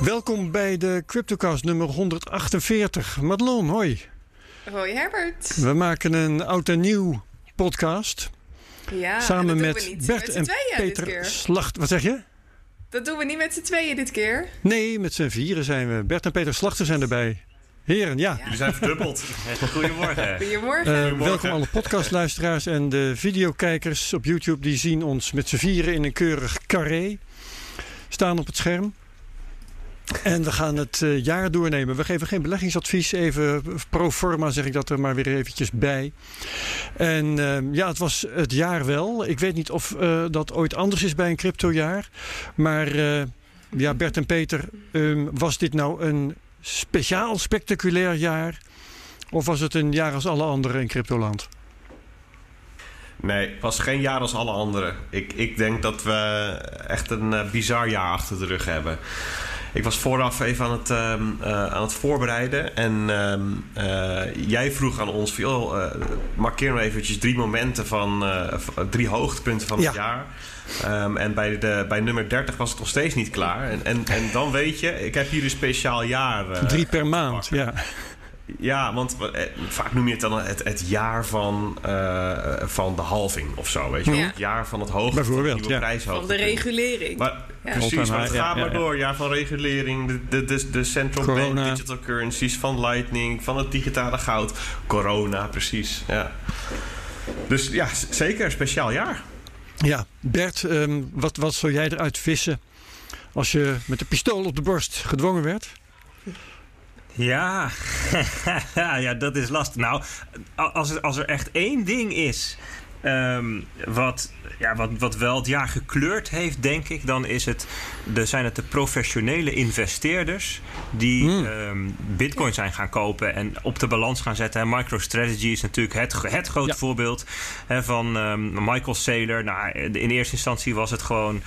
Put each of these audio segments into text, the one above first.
Welkom bij de CryptoCast nummer 148. Madelon, hoi. Hoi Herbert. We maken een oud en nieuw podcast. Ja, samen met doen we niet Bert met z'n en Peter keer. Slacht. Wat zeg je? Dat doen we niet met z'n tweeën dit keer. Nee, met z'n vieren zijn we. Bert en Peter Slachter zijn erbij. Heren, ja. Jullie zijn verdubbeld. Goedemorgen. Goedemorgen. Eh, welkom alle podcastluisteraars en de videokijkers op YouTube. Die zien ons met z'n vieren in een keurig carré staan op het scherm. En we gaan het eh, jaar doornemen. We geven geen beleggingsadvies. Even pro forma zeg ik dat er maar weer eventjes bij. En eh, ja, het was het jaar wel. Ik weet niet of eh, dat ooit anders is bij een cryptojaar. Maar eh, ja, Bert en Peter, ehm, was dit nou een speciaal spectaculair jaar? Of was het een jaar als alle andere in cryptoland? Nee, het was geen jaar als alle anderen. Ik, ik denk dat we echt een bizar jaar achter de rug hebben. Ik was vooraf even aan het, ehm, eh, aan het voorbereiden. En ehm, eh, jij vroeg aan ons: van, joh, eh, markeer nou eventjes drie momenten van drie hoogtepunten van het Ja. jaar. Ehm, en bij, de, bij nummer 30 was het nog steeds niet klaar. En, en, en dan weet je, ik heb hier een speciaal jaar. Drie per maand, ja. Ja, want eh, vaak noem je het dan het, het jaar van, eh, van de halving of zo. Weet je wel? Ja. Het jaar van het hoogte Bijvoorbeeld, van ja. prijshoogte. Van de regulering. Maar, Ja. Precies, maar het gaat ja, maar door. Jaar van regulering, de, de, de, de central Corona. bank digital currencies, van Lightning, van het digitale goud. Corona, precies. Ja. Dus ja, zeker een speciaal jaar. Ja, Bert, ehm, wat, wat zou jij eruit vissen als je met de pistool op de borst gedwongen werd? Ja, ja, dat is lastig. Nou, als er, als er echt één ding is ehm, wat, ja, wat, wat wel het jaar gekleurd heeft, denk ik, dan is het, de, zijn het de professionele investeerders die Hmm. ehm, bitcoin zijn gaan kopen en op de balans gaan zetten. En MicroStrategy is natuurlijk het, het grote Ja. voorbeeld hè, van ehm, Michael Saylor. Nou, in eerste instantie was het gewoon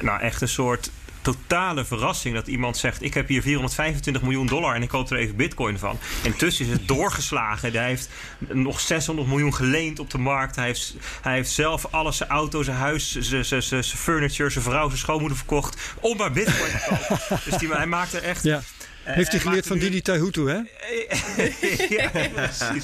nou, echt een soort totale verrassing dat iemand zegt: Ik heb hier 425 miljoen dollar en ik koop er even bitcoin van. Intussen is het doorgeslagen. Hij heeft nog 600 miljoen geleend op de markt. Hij heeft, hij heeft zelf alles: zijn auto, zijn huis, zijn, zijn, zijn zijn furniture, zijn vrouw, zijn schoonmoeder verkocht. om maar bitcoin te kopen. dus die, hij maakt er echt. Ja. Eh, Heeft hij hij geleerd van Didi Taihutu, hè? ja, precies.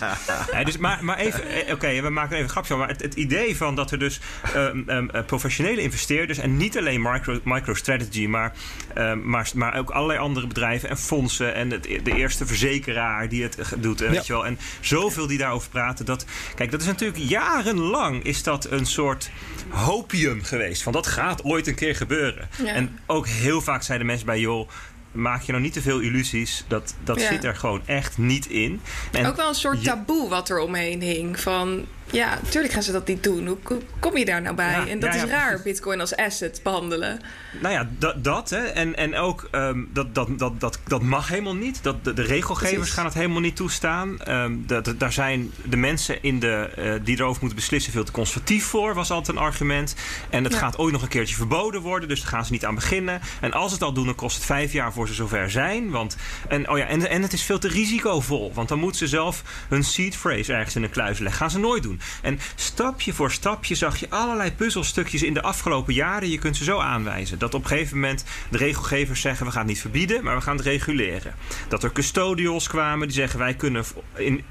Ja, dus maar, maar even, eh, oké, we maken even een grapje van. Maar het, het idee van dat er dus ehm, ehm, eh, professionele investeerders... en niet alleen micro, MicroStrategy, maar, ehm, maar, maar ook allerlei andere bedrijven en fondsen... en het, de eerste verzekeraar die het doet, en, Ja. weet je wel. En zoveel die daarover praten. Dat, kijk, dat is natuurlijk jarenlang is dat een soort hopium geweest. Van dat gaat ooit een keer gebeuren. Ja. En ook heel vaak zeiden mensen bij... joh, maak je nou niet te veel illusies. Dat, dat Ja. zit er gewoon echt niet in. En Ook wel een soort taboe wat er omheen hing. Van, ja, natuurlijk gaan ze dat niet doen. Hoe kom je daar nou bij? Ja, en dat ja, is raar, bitcoin als asset behandelen. Nou ja, dat, dat hè. En, en ook ehm, dat, dat, dat, dat, dat mag helemaal niet. Dat, de, de regelgevers Precies. gaan het helemaal niet toestaan. Ehm, dat, dat- daar zijn de mensen in de, eh, die erover moeten beslissen veel te conservatief voor, was altijd een argument. En het gaat ooit nog een keertje verboden worden, dus daar gaan ze niet aan beginnen. En als ze het al doen, dan kost het vijf jaar voor ze zover zijn. Want, en, oh ja, en, en het is veel te risicovol, want dan moeten ze zelf hun seed phrase ergens in een kluis leggen. Gaan ze nooit doen. En stapje voor stapje zag je allerlei puzzelstukjes in de afgelopen jaren. Je kunt ze zo aanwijzen. Dat op een gegeven moment de regelgevers zeggen: we gaan het niet verbieden, maar we gaan het reguleren. Dat er custodials kwamen die zeggen: wij kunnen in,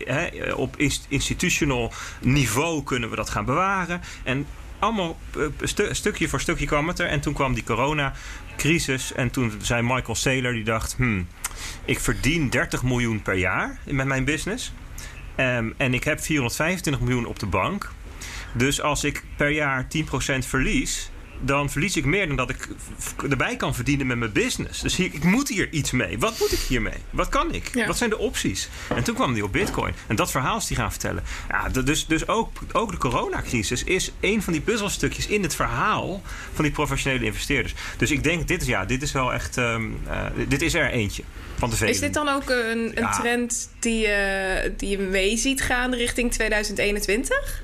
op inst- institutional niveau kunnen we dat gaan bewaren. En allemaal eh, stu- stukje voor stukje kwam het er. En toen kwam die coronacrisis. En toen zei Michael Saylor, die dacht... Hmm, ik verdien 30 miljoen per jaar met mijn business. Ehm, en ik heb 425 miljoen op de bank. Dus als ik per jaar 10% verlies... dan verlies ik meer dan dat ik erbij kan verdienen met mijn business. Dus hier, ik moet hier iets mee. Wat moet ik hiermee? Wat kan ik? Ja. Wat zijn de opties? En toen kwam hij op Bitcoin. En dat verhaal is hij gaan vertellen. Ja, dus dus ook, ook de coronacrisis is een van die puzzelstukjes in het verhaal van die professionele investeerders. Dus ik denk, dit is, ja, dit is wel echt. ehm, eh, dit is er eentje van de. Is dit dan ook een, een Ja. trend die, je die je mee ziet gaan richting 2021?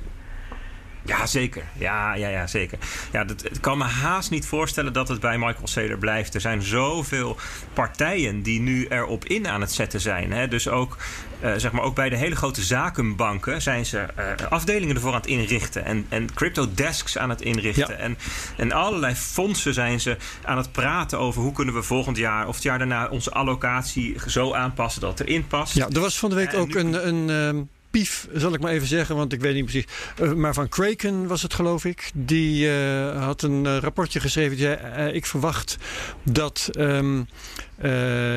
Ja, zeker. Ja, ja, ja zeker. Ja, dat, ik kan me haast niet voorstellen dat het bij Michael Saylor blijft. Er zijn zoveel partijen die nu erop in aan het zetten zijn. Hè. Dus ook, uh, zeg maar, ook bij de hele grote zakenbanken zijn ze uh, afdelingen ervoor aan het inrichten. En, en crypto desks aan het inrichten. Ja. En, en allerlei fondsen zijn ze aan het praten over hoe kunnen we volgend jaar of het jaar daarna onze allocatie zo aanpassen dat het erin past. Ja, er was van de week en ook nu... een. een um pief, zal ik maar even zeggen, want ik weet niet precies. Uh, maar van Kraken was het, geloof ik. Die uh, had een uh, rapportje geschreven. Die zei: Ik verwacht dat um,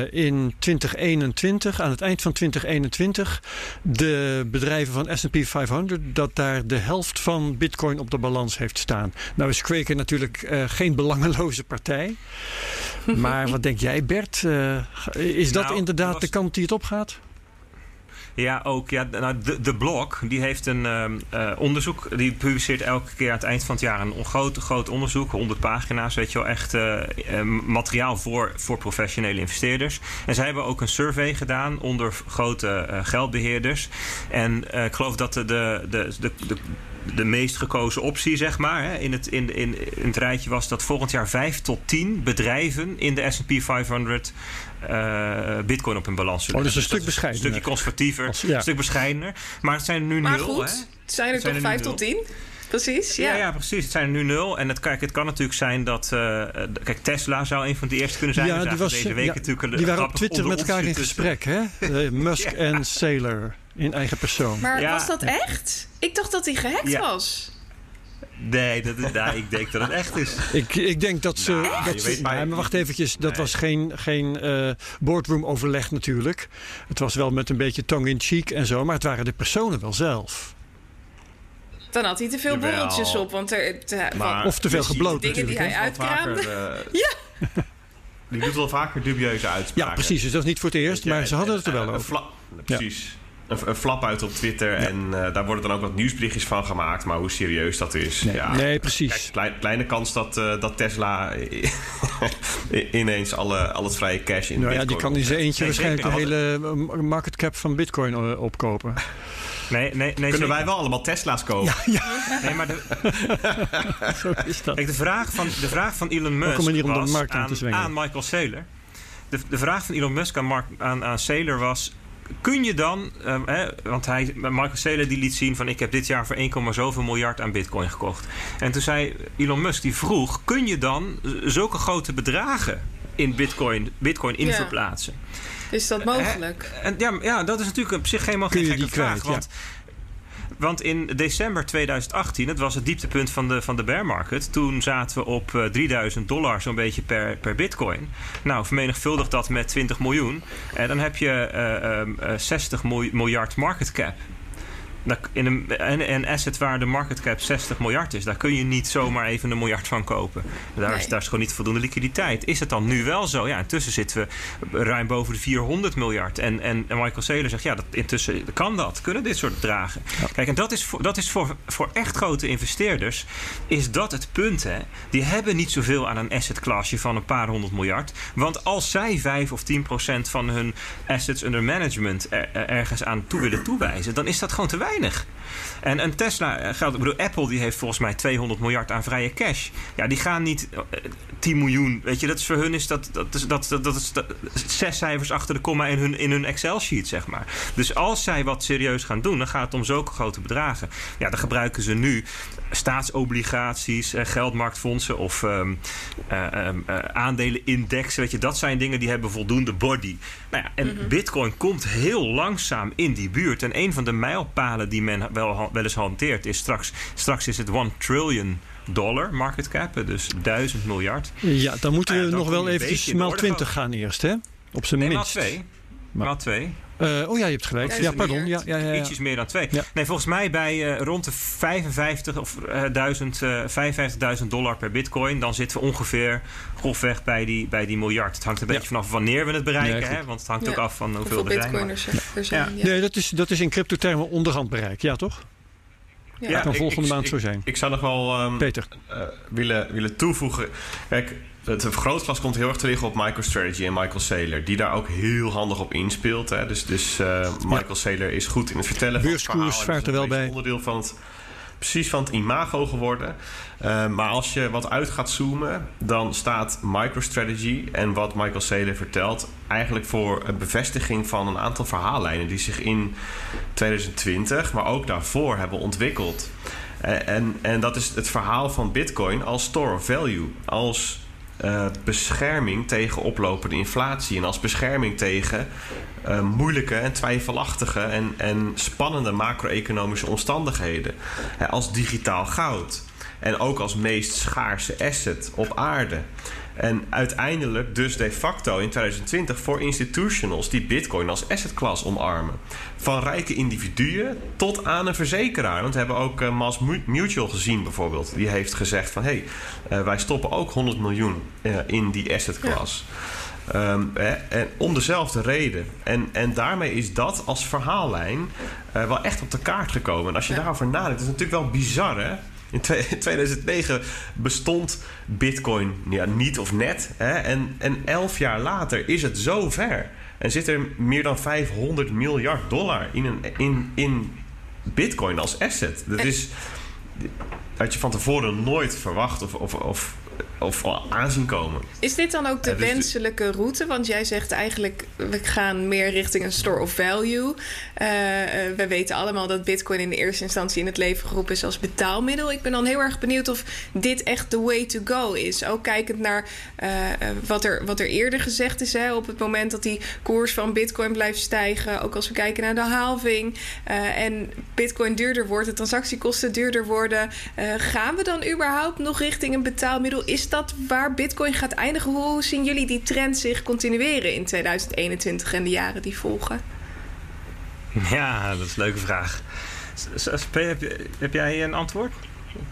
in 2021, aan het eind van 2021, de bedrijven van SP 500, dat daar de helft van Bitcoin op de balans heeft staan. Nou is Kraken natuurlijk geen belangeloze partij. Maar wat denk jij, Bert? is dat nou, inderdaad was... de kant die het opgaat? Ja, ook. Ja, nou, de, de Blok die heeft een uh, onderzoek. Die publiceert elke keer aan het eind van het jaar een groot, groot onderzoek. 100 pagina's, weet je wel. Echt uh, materiaal voor, voor professionele investeerders. En zij hebben ook een survey gedaan onder grote geldbeheerders. En ik geloof dat de, de, de de meest gekozen optie, zeg maar, hè, in, het, in, in, in het rijtje was dat volgend jaar 5 tot 10 bedrijven in de SP 500 uh, bitcoin op hun balans zullen oh, dus een stuk bescheidener. Een stukje conservatiever, Als, ja. een stuk bescheidener. Maar het zijn er nu maar nul. Goed, hè? zijn er toch 5 tot 10? Precies, ja. ja. ja. precies. Het zijn er nu nul. En het, kijk, het kan natuurlijk zijn dat... Uh, kijk, Tesla zou een van de eerste kunnen zijn. Ja, die was, deze week ja, natuurlijk die waren op Twitter met elkaar in gesprek, hè? Uh, Musk ja. en Saylor in eigen persoon. Maar ja. was dat echt? Ik dacht dat hij gehackt was. Nee, dat is, nou, ik denk dat het echt is. Ik, ik denk dat ze... Nou, dat ze maar, maar wacht eventjes, dat nee. was geen, geen uh, boardroom overleg natuurlijk. Het was wel met een beetje tongue-in-cheek en zo, maar het waren de personen wel zelf. Dan had hij te veel borreltjes op, want er... Te, maar, of te veel gebloot dingen natuurlijk. die hij uitkraamde. Uh, ja. Die doet wel vaker dubieuze uitspraken. Ja, precies. Dus dat is niet voor het eerst, maar ze hadden het er wel over. Precies. Een, een, flap uit op Twitter. Ja. En uh, daar worden dan ook wat nieuwsberichtjes van gemaakt. Maar hoe serieus dat is. Nee, ja. nee precies. Kijk, klein, kleine kans dat, uh, dat Tesla ineens alle, al het vrije cash in nou ja, die kan in zijn eentje nee, waarschijnlijk de hele market cap van Bitcoin opkopen. Nee, nee, nee, Kunnen wij wel allemaal Tesla's kopen? Ja, ja. Nee, maar de, Zo is dat. Kijk, de vraag van, de vraag van Elon Musk om de was markt aan, te aan Michael Saylor. De, de vraag van Elon Musk aan, Mark, aan, aan Saylor was kun je dan, uh, hè, want hij, Michael Saylor die liet zien van ik heb dit jaar voor 1, zoveel miljard aan bitcoin gekocht. En toen zei Elon Musk, die vroeg, kun je dan zulke grote bedragen in bitcoin, bitcoin in Ja. verplaatsen? Is dat mogelijk? En ja, ja, dat is natuurlijk op zich helemaal geen gekke vraag. Want, want in december 2018, het was het dieptepunt van de, van de bear market. Toen zaten we op eh, 3000 dollar zo'n beetje per, per bitcoin. Nou, vermenigvuldig dat met 20 miljoen. En dan heb je eh, ehm, eh, 60 mil- miljard market cap. In een, een, een asset waar de market cap 60 miljard is, daar kun je niet zomaar even een miljard van kopen. Daar, is, daar is gewoon niet voldoende liquiditeit. Is het dan nu wel zo? Ja, intussen zitten we ruim boven de 400 miljard. En, en, en Michael Saylor zegt, ja, dat, intussen kan dat. Kunnen dit soort bedragen. Kijk, en dat is, voor, dat is voor, voor echt grote investeerders, is dat het punt. Hè? Die hebben niet zoveel aan een asset classje van een paar honderd miljard. Want als zij 5 of 10 procent van hun assets under management er- er- ergens aan toe willen toewijzen, dan is dat gewoon te weinig. En een Tesla eh, geldt, ik bedoel, Apple die heeft volgens mij 200 miljard aan vrije cash. Ja, die gaan niet eh, 10 miljoen. Weet je, dat is voor hun is dat, dat, is, dat, dat, dat is zes cijfers achter de komma in hun, in hun Excel-sheet, zeg maar. Dus als zij wat serieus gaan doen, dan gaat het om zulke grote bedragen. Ja, dan gebruiken ze nu staatsobligaties, eh, geldmarktfondsen of ehm, eh, ehm, eh, um, aandelenindex. Weet je, dat zijn dingen die hebben voldoende body. Nou ja, en. Mhm. Bitcoin komt heel langzaam in die buurt. En een van de mijlpalen die men wel, wel eens hanteert is straks, straks is het 1 trillion dollar market cap, dus 1000 miljard. Ja, dan moeten we nou nog wel even smelt 20 gaan eerst, hè? Op zijn minst. 2. Maar- twee. Eh, oh ja, je hebt gelijk. Ja, pardon. Ja, ja, ja, ja. Ietsjes meer dan twee. Ja. Nee, volgens mij bij eh, rond de 55 of eh, duizend, eh, 55.000 dollar per bitcoin. Dan zitten we ongeveer grofweg bij die, bij die miljard. Het hangt een Ja. beetje vanaf wanneer we het bereiken. Hè, want het hangt Ja. ook af van hoeveel Hoeveel er bitcoiners er, zijn. Ja. Nee, dat is, dat is in crypto-termen onderhand bereik. Ja, toch? Ja. Dat kan ik- volgende ik- maand ik- zo zijn. Ik zou nog wel ehm, Peter. eh, willen, willen toevoegen. Kijk, het vergrootglas komt heel erg te liggen op MicroStrategy en Michael Saylor. Die daar ook heel handig op inspeelt. Hè. Dus, dus eh, Michael Saylor is goed in het vertellen van het verhaal. vaart er wel bij. onderdeel van het precies van het imago geworden. Uh, maar als je wat uit gaat zoomen, dan staat MicroStrategy en wat Michael Saylor vertelt eigenlijk voor een bevestiging van een aantal verhaallijnen die zich in 2020, maar ook daarvoor hebben ontwikkeld. En, en, en dat is het verhaal van Bitcoin als store of value, als uh, bescherming tegen oplopende inflatie en als bescherming tegen uh, moeilijke en twijfelachtige en, en spannende macro-economische omstandigheden. Als digitaal goud en ook als meest schaarse asset op aarde. En uiteindelijk dus de facto in 2020 voor institutionals die bitcoin als asset class omarmen. Van rijke individuen tot aan een verzekeraar. Want we hebben ook uh, Mass Mutual gezien bijvoorbeeld. Die heeft gezegd van hé, hey, uh, wij stoppen ook 100 miljoen uh, in die asset class. Ja. Um, en om dezelfde reden. En, en daarmee is dat als verhaallijn wel echt op de kaart gekomen. En als je ja. daarover nadenkt, is het natuurlijk wel bizar hè. In 2009 bestond Bitcoin ja, niet of net. Hè? En, en elf jaar later is het zo ver. En zit er meer dan 500 miljard dollar in, een, in, in Bitcoin als asset. Dat is. had je van tevoren nooit verwacht of, of, of of aanzien komen. Is dit dan ook de dus wenselijke route? Want jij zegt eigenlijk, we gaan meer richting een store of value. Uh, we weten allemaal dat bitcoin in de eerste instantie in het leven geroepen is als betaalmiddel. Ik ben dan heel erg benieuwd of dit echt de way to go is. Ook kijkend naar uh, wat, er, wat er eerder gezegd is. Hè, op het moment dat die koers van bitcoin blijft stijgen. Ook als we kijken naar de halving. Uh, en bitcoin duurder wordt, de transactiekosten duurder worden. gaan we dan überhaupt nog richting een betaalmiddel? Is dat waar Bitcoin gaat eindigen? Hoe zien jullie die trend zich continueren in 2021 en de jaren die volgen? Ja, dat is een leuke vraag. Heb, heb jij een antwoord?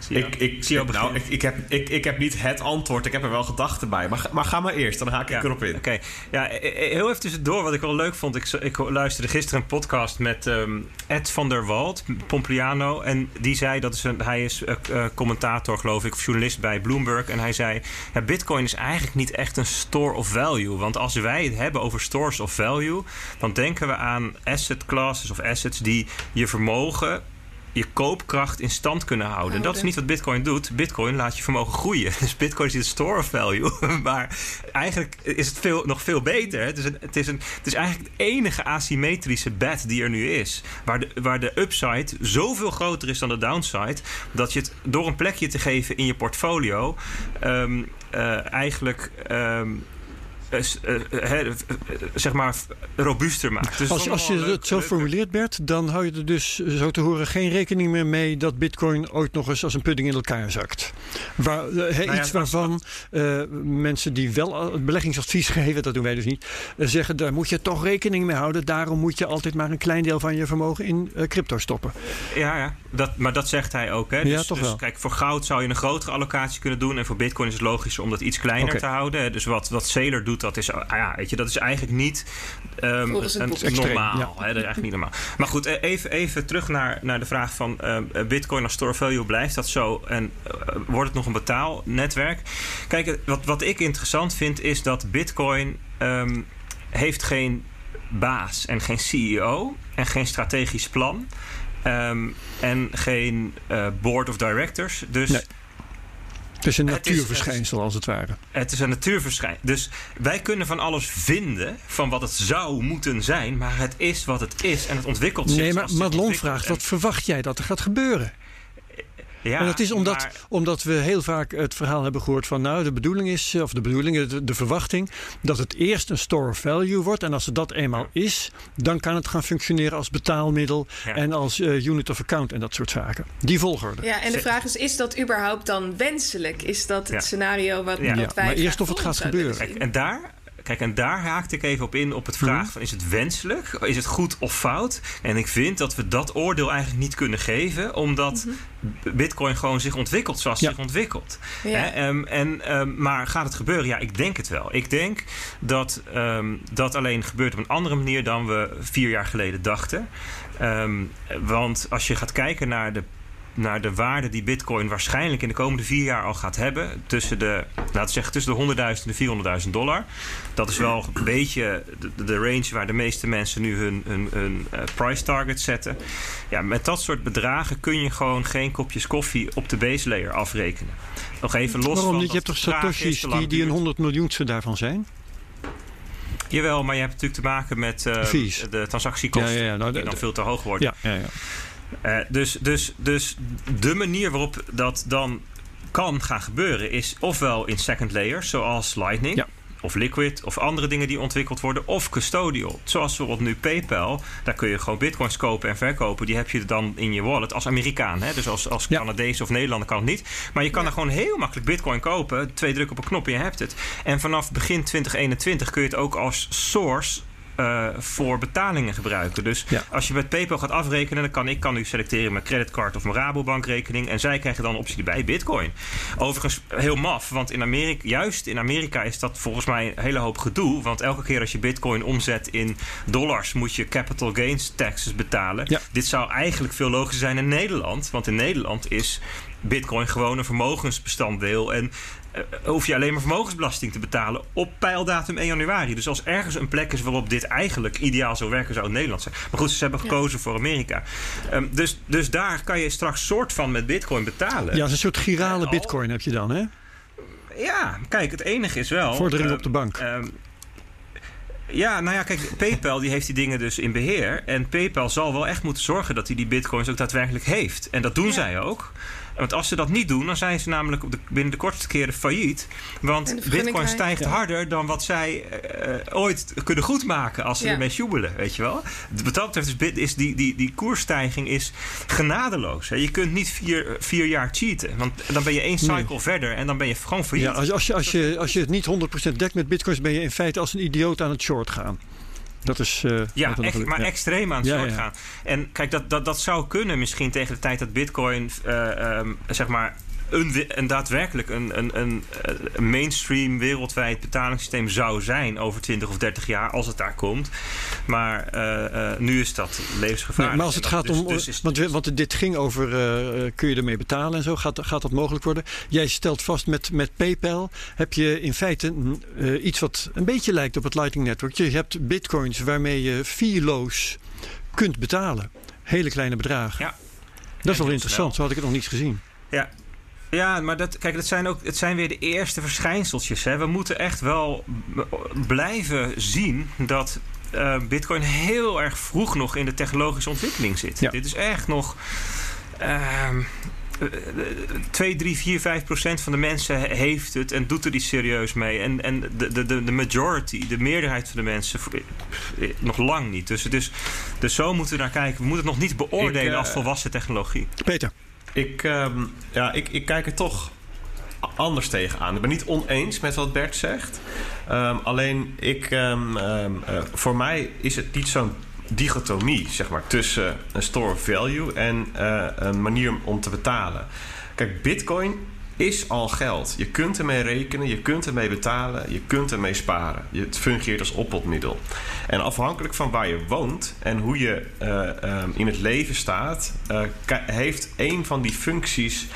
Ik, ik, zie ik, nou, ik, ik, heb, ik, ik heb niet het antwoord. Ik heb er wel gedachten bij. Maar, maar ga maar eerst, dan haak ik ja, erop in. Oké. Ja, heel even tussendoor. Wat ik wel leuk vond. Ik, ik luisterde gisteren een podcast met um, Ed van der Wald, Pompliano. En die zei, dat is een, hij is uh, commentator geloof ik, of journalist bij Bloomberg. En hij zei, ja, bitcoin is eigenlijk niet echt een store of value. Want als wij het hebben over stores of value... dan denken we aan asset classes of assets die je vermogen je koopkracht in stand kunnen houden. houden. En dat is niet wat Bitcoin doet. Bitcoin laat je vermogen groeien. Dus Bitcoin is een store of value. maar eigenlijk is het veel, nog veel beter. Het is, een, het, is een, het is eigenlijk het enige asymmetrische bet die er nu is. Waar de, waar de upside zoveel groter is dan de downside. Dat je het door een plekje te geven in je portfolio. Um, uh, eigenlijk. Um, uh, zeg maar robuuster maakt. Dus als, als je het zo formuleert, Bert, dan hou je er dus zo te horen geen rekening meer mee dat Bitcoin ooit nog eens als een pudding in elkaar zakt. Waar, nou ja, iets waarvan uh, mensen die wel het beleggingsadvies geven, dat doen wij dus niet, zeggen daar moet je toch rekening mee houden. Daarom moet je altijd maar een klein deel van je vermogen in crypto stoppen. Ja, ja. Dat, maar dat zegt hij ook. Hè? Dus, ja, toch dus, wel. Kijk, voor goud zou je een grotere allocatie kunnen doen. En voor Bitcoin is het logischer om dat iets kleiner okay. te houden. Dus wat, wat Sailor doet, dat is, ja, weet je, dat is eigenlijk niet um, een, normaal. Ja. Hè? Dat is eigenlijk niet normaal. Maar goed, even, even terug naar, naar de vraag van uh, Bitcoin als store value. Blijft dat zo? En uh, wordt het nog een betaalnetwerk? Kijk, wat, wat ik interessant vind is dat Bitcoin um, heeft geen baas en geen CEO en geen strategisch plan. Um, en geen uh, board of directors. Dus nee. Het is een natuurverschijnsel, als het ware. Het is een natuurverschijnsel. Dus wij kunnen van alles vinden van wat het zou moeten zijn, maar het is wat het is en het ontwikkelt zich. Nee, maar Madelon vraagt: wat verwacht jij dat er gaat gebeuren? Ja, en dat is omdat, maar... omdat we heel vaak het verhaal hebben gehoord van nou de bedoeling is, of de bedoeling, de, de verwachting, dat het eerst een store of value wordt. En als het dat eenmaal ja. is, dan kan het gaan functioneren als betaalmiddel ja. en als uh, unit of account en dat soort zaken. Die volgorde. Ja, en de vraag is, is dat überhaupt dan wenselijk? Is dat het scenario wat, ja. wat wij Maar eerst of het gaat gebeuren. Kijk, en daar Kijk, en daar haakte ik even op in op het vraag van... is het wenselijk? Is het goed of fout? En ik vind dat we dat oordeel eigenlijk niet kunnen geven... omdat mm -hmm. bitcoin gewoon zich ontwikkelt zoals ja. zich ontwikkelt. Ja. Hè? Um, en, um, maar gaat het gebeuren? Ja, ik denk het wel. Ik denk dat um, dat alleen gebeurt op een andere manier... dan we vier jaar geleden dachten. want als je gaat kijken naar de naar de waarde die Bitcoin waarschijnlijk in de komende vier jaar al gaat hebben. Tussen de, laten we zeggen, tussen de 100.000 en de 400.000 dollar. Dat is wel een beetje de, de, range waar de meeste mensen nu hun, hun, hun uh, price target zetten. Ja, met dat soort bedragen kun je gewoon geen kopjes koffie op de base layer afrekenen. Nog even los Waarom van. Je hebt toch Satoshis die, die een 100 miljoenste daarvan zijn? Jawel, maar je hebt natuurlijk te maken met uh, de transactiekosten ja, ja, nou, die dan veel te hoog worden. Ja, ja, ja. Uh, dus, dus, dus de manier waarop dat dan kan gaan gebeuren is ofwel in second layers, zoals Lightning. Ja of liquid of andere dingen die ontwikkeld worden of custodial. Zoals bijvoorbeeld nu PayPal, daar kun je gewoon bitcoins kopen en verkopen. Die heb je dan in je wallet als Amerikaan. Hè? Dus als, als ja. Canadees of Nederlander kan het niet. Maar je kan er gewoon heel makkelijk bitcoin kopen. Twee drukken op een knop en je hebt het. En vanaf begin 2021 kun je het ook als source uh, voor betalingen gebruiken. Dus ja. als je met PayPal gaat afrekenen, dan kan ik kan nu selecteren mijn creditcard of mijn Rabobankrekening. En zij krijgen dan optie erbij Bitcoin. Overigens heel maf, want in Amerika, juist in Amerika is dat volgens mij een hele hoop gedoe. Want elke keer als je Bitcoin omzet in dollars, moet je capital gains taxes betalen. Ja. Dit zou eigenlijk veel logischer zijn in Nederland. Want in Nederland is Bitcoin gewoon een vermogensbestanddeel. En hoef je alleen maar vermogensbelasting te betalen op pijldatum 1 januari. Dus als ergens een plek is waarop dit eigenlijk ideaal zou werken, zou het Nederland zijn. Maar goed, ze hebben gekozen ja. voor Amerika. Um, dus, dus daar kan je straks soort van met bitcoin betalen. Ja, een soort girale bitcoin heb je dan, hè? Ja, kijk, het enige is wel... Vordering um, op de bank. Um, ja, nou ja, kijk, PayPal die heeft die dingen dus in beheer. En PayPal zal wel echt moeten zorgen dat hij die bitcoins ook daadwerkelijk heeft. En dat doen ja. zij ook. Want als ze dat niet doen, dan zijn ze namelijk op de, binnen de kortste keren failliet. Want bitcoin stijgt ja. harder dan wat zij uh, ooit kunnen goedmaken als ze ja. ermee sjoebelen, weet je wel. Wat dat betreft is, is die, die, die koersstijging is genadeloos. Hè. Je kunt niet vier, vier jaar cheaten, want dan ben je één cycle nee. verder en dan ben je gewoon failliet. Ja, als, als, je, als, je, als je het niet 100% dekt met bitcoins, ben je in feite als een idioot aan het short gaan. Dat is. Uh, ja, echt, maar ja. extreem aan het Ja, short ja. gaan. En kijk, dat, dat, dat zou kunnen misschien tegen de tijd dat Bitcoin, uh, um, zeg maar. Een, een daadwerkelijk een, een, een, een, mainstream wereldwijd betalingssysteem zou zijn over 20 of 30 jaar, als het daar komt. Maar uh, nu is dat levensgevaarlijk. Nee, maar als het gaat dus, om. Dus is, want, want, dit ging over. kun je ermee betalen en zo? Gaat, gaat dat mogelijk worden? Jij stelt vast met, met PayPal. Heb je in feite iets wat een beetje lijkt op het Lightning Network. Je hebt bitcoins waarmee je vierloos kunt betalen. Hele kleine bedragen. Ja. Dat is wel interessant, zo had ik het nog niet gezien. Ja, ja, maar dat, kijk, dat zijn ook, het zijn weer de eerste verschijnseltjes. Hè. We moeten echt wel blijven zien dat uh, Bitcoin heel erg vroeg nog in de technologische ontwikkeling zit. Ja. Dit is echt nog. Uh, 2, 3, 4, 5 procent van de mensen heeft het en doet er iets serieus mee. En, en de, de, de majority, de meerderheid van de mensen, nog lang niet. Dus, dus, dus zo moeten we naar kijken. We moeten het nog niet beoordelen Ik, uh, als volwassen technologie. Peter. Ik, um, ja, ik, ik kijk er toch anders tegenaan. Ik ben niet oneens met wat Bert zegt. Um, alleen ik, um, uh, voor mij is het niet zo'n dichotomie zeg maar, tussen een store of value en uh, een manier om te betalen. Kijk, Bitcoin is al geld. Je kunt ermee rekenen, je kunt ermee betalen, je kunt ermee sparen. Het fungeert als oppotmiddel. En afhankelijk van waar je woont en hoe je uh, um, in het leven staat, uh, heeft een van die functies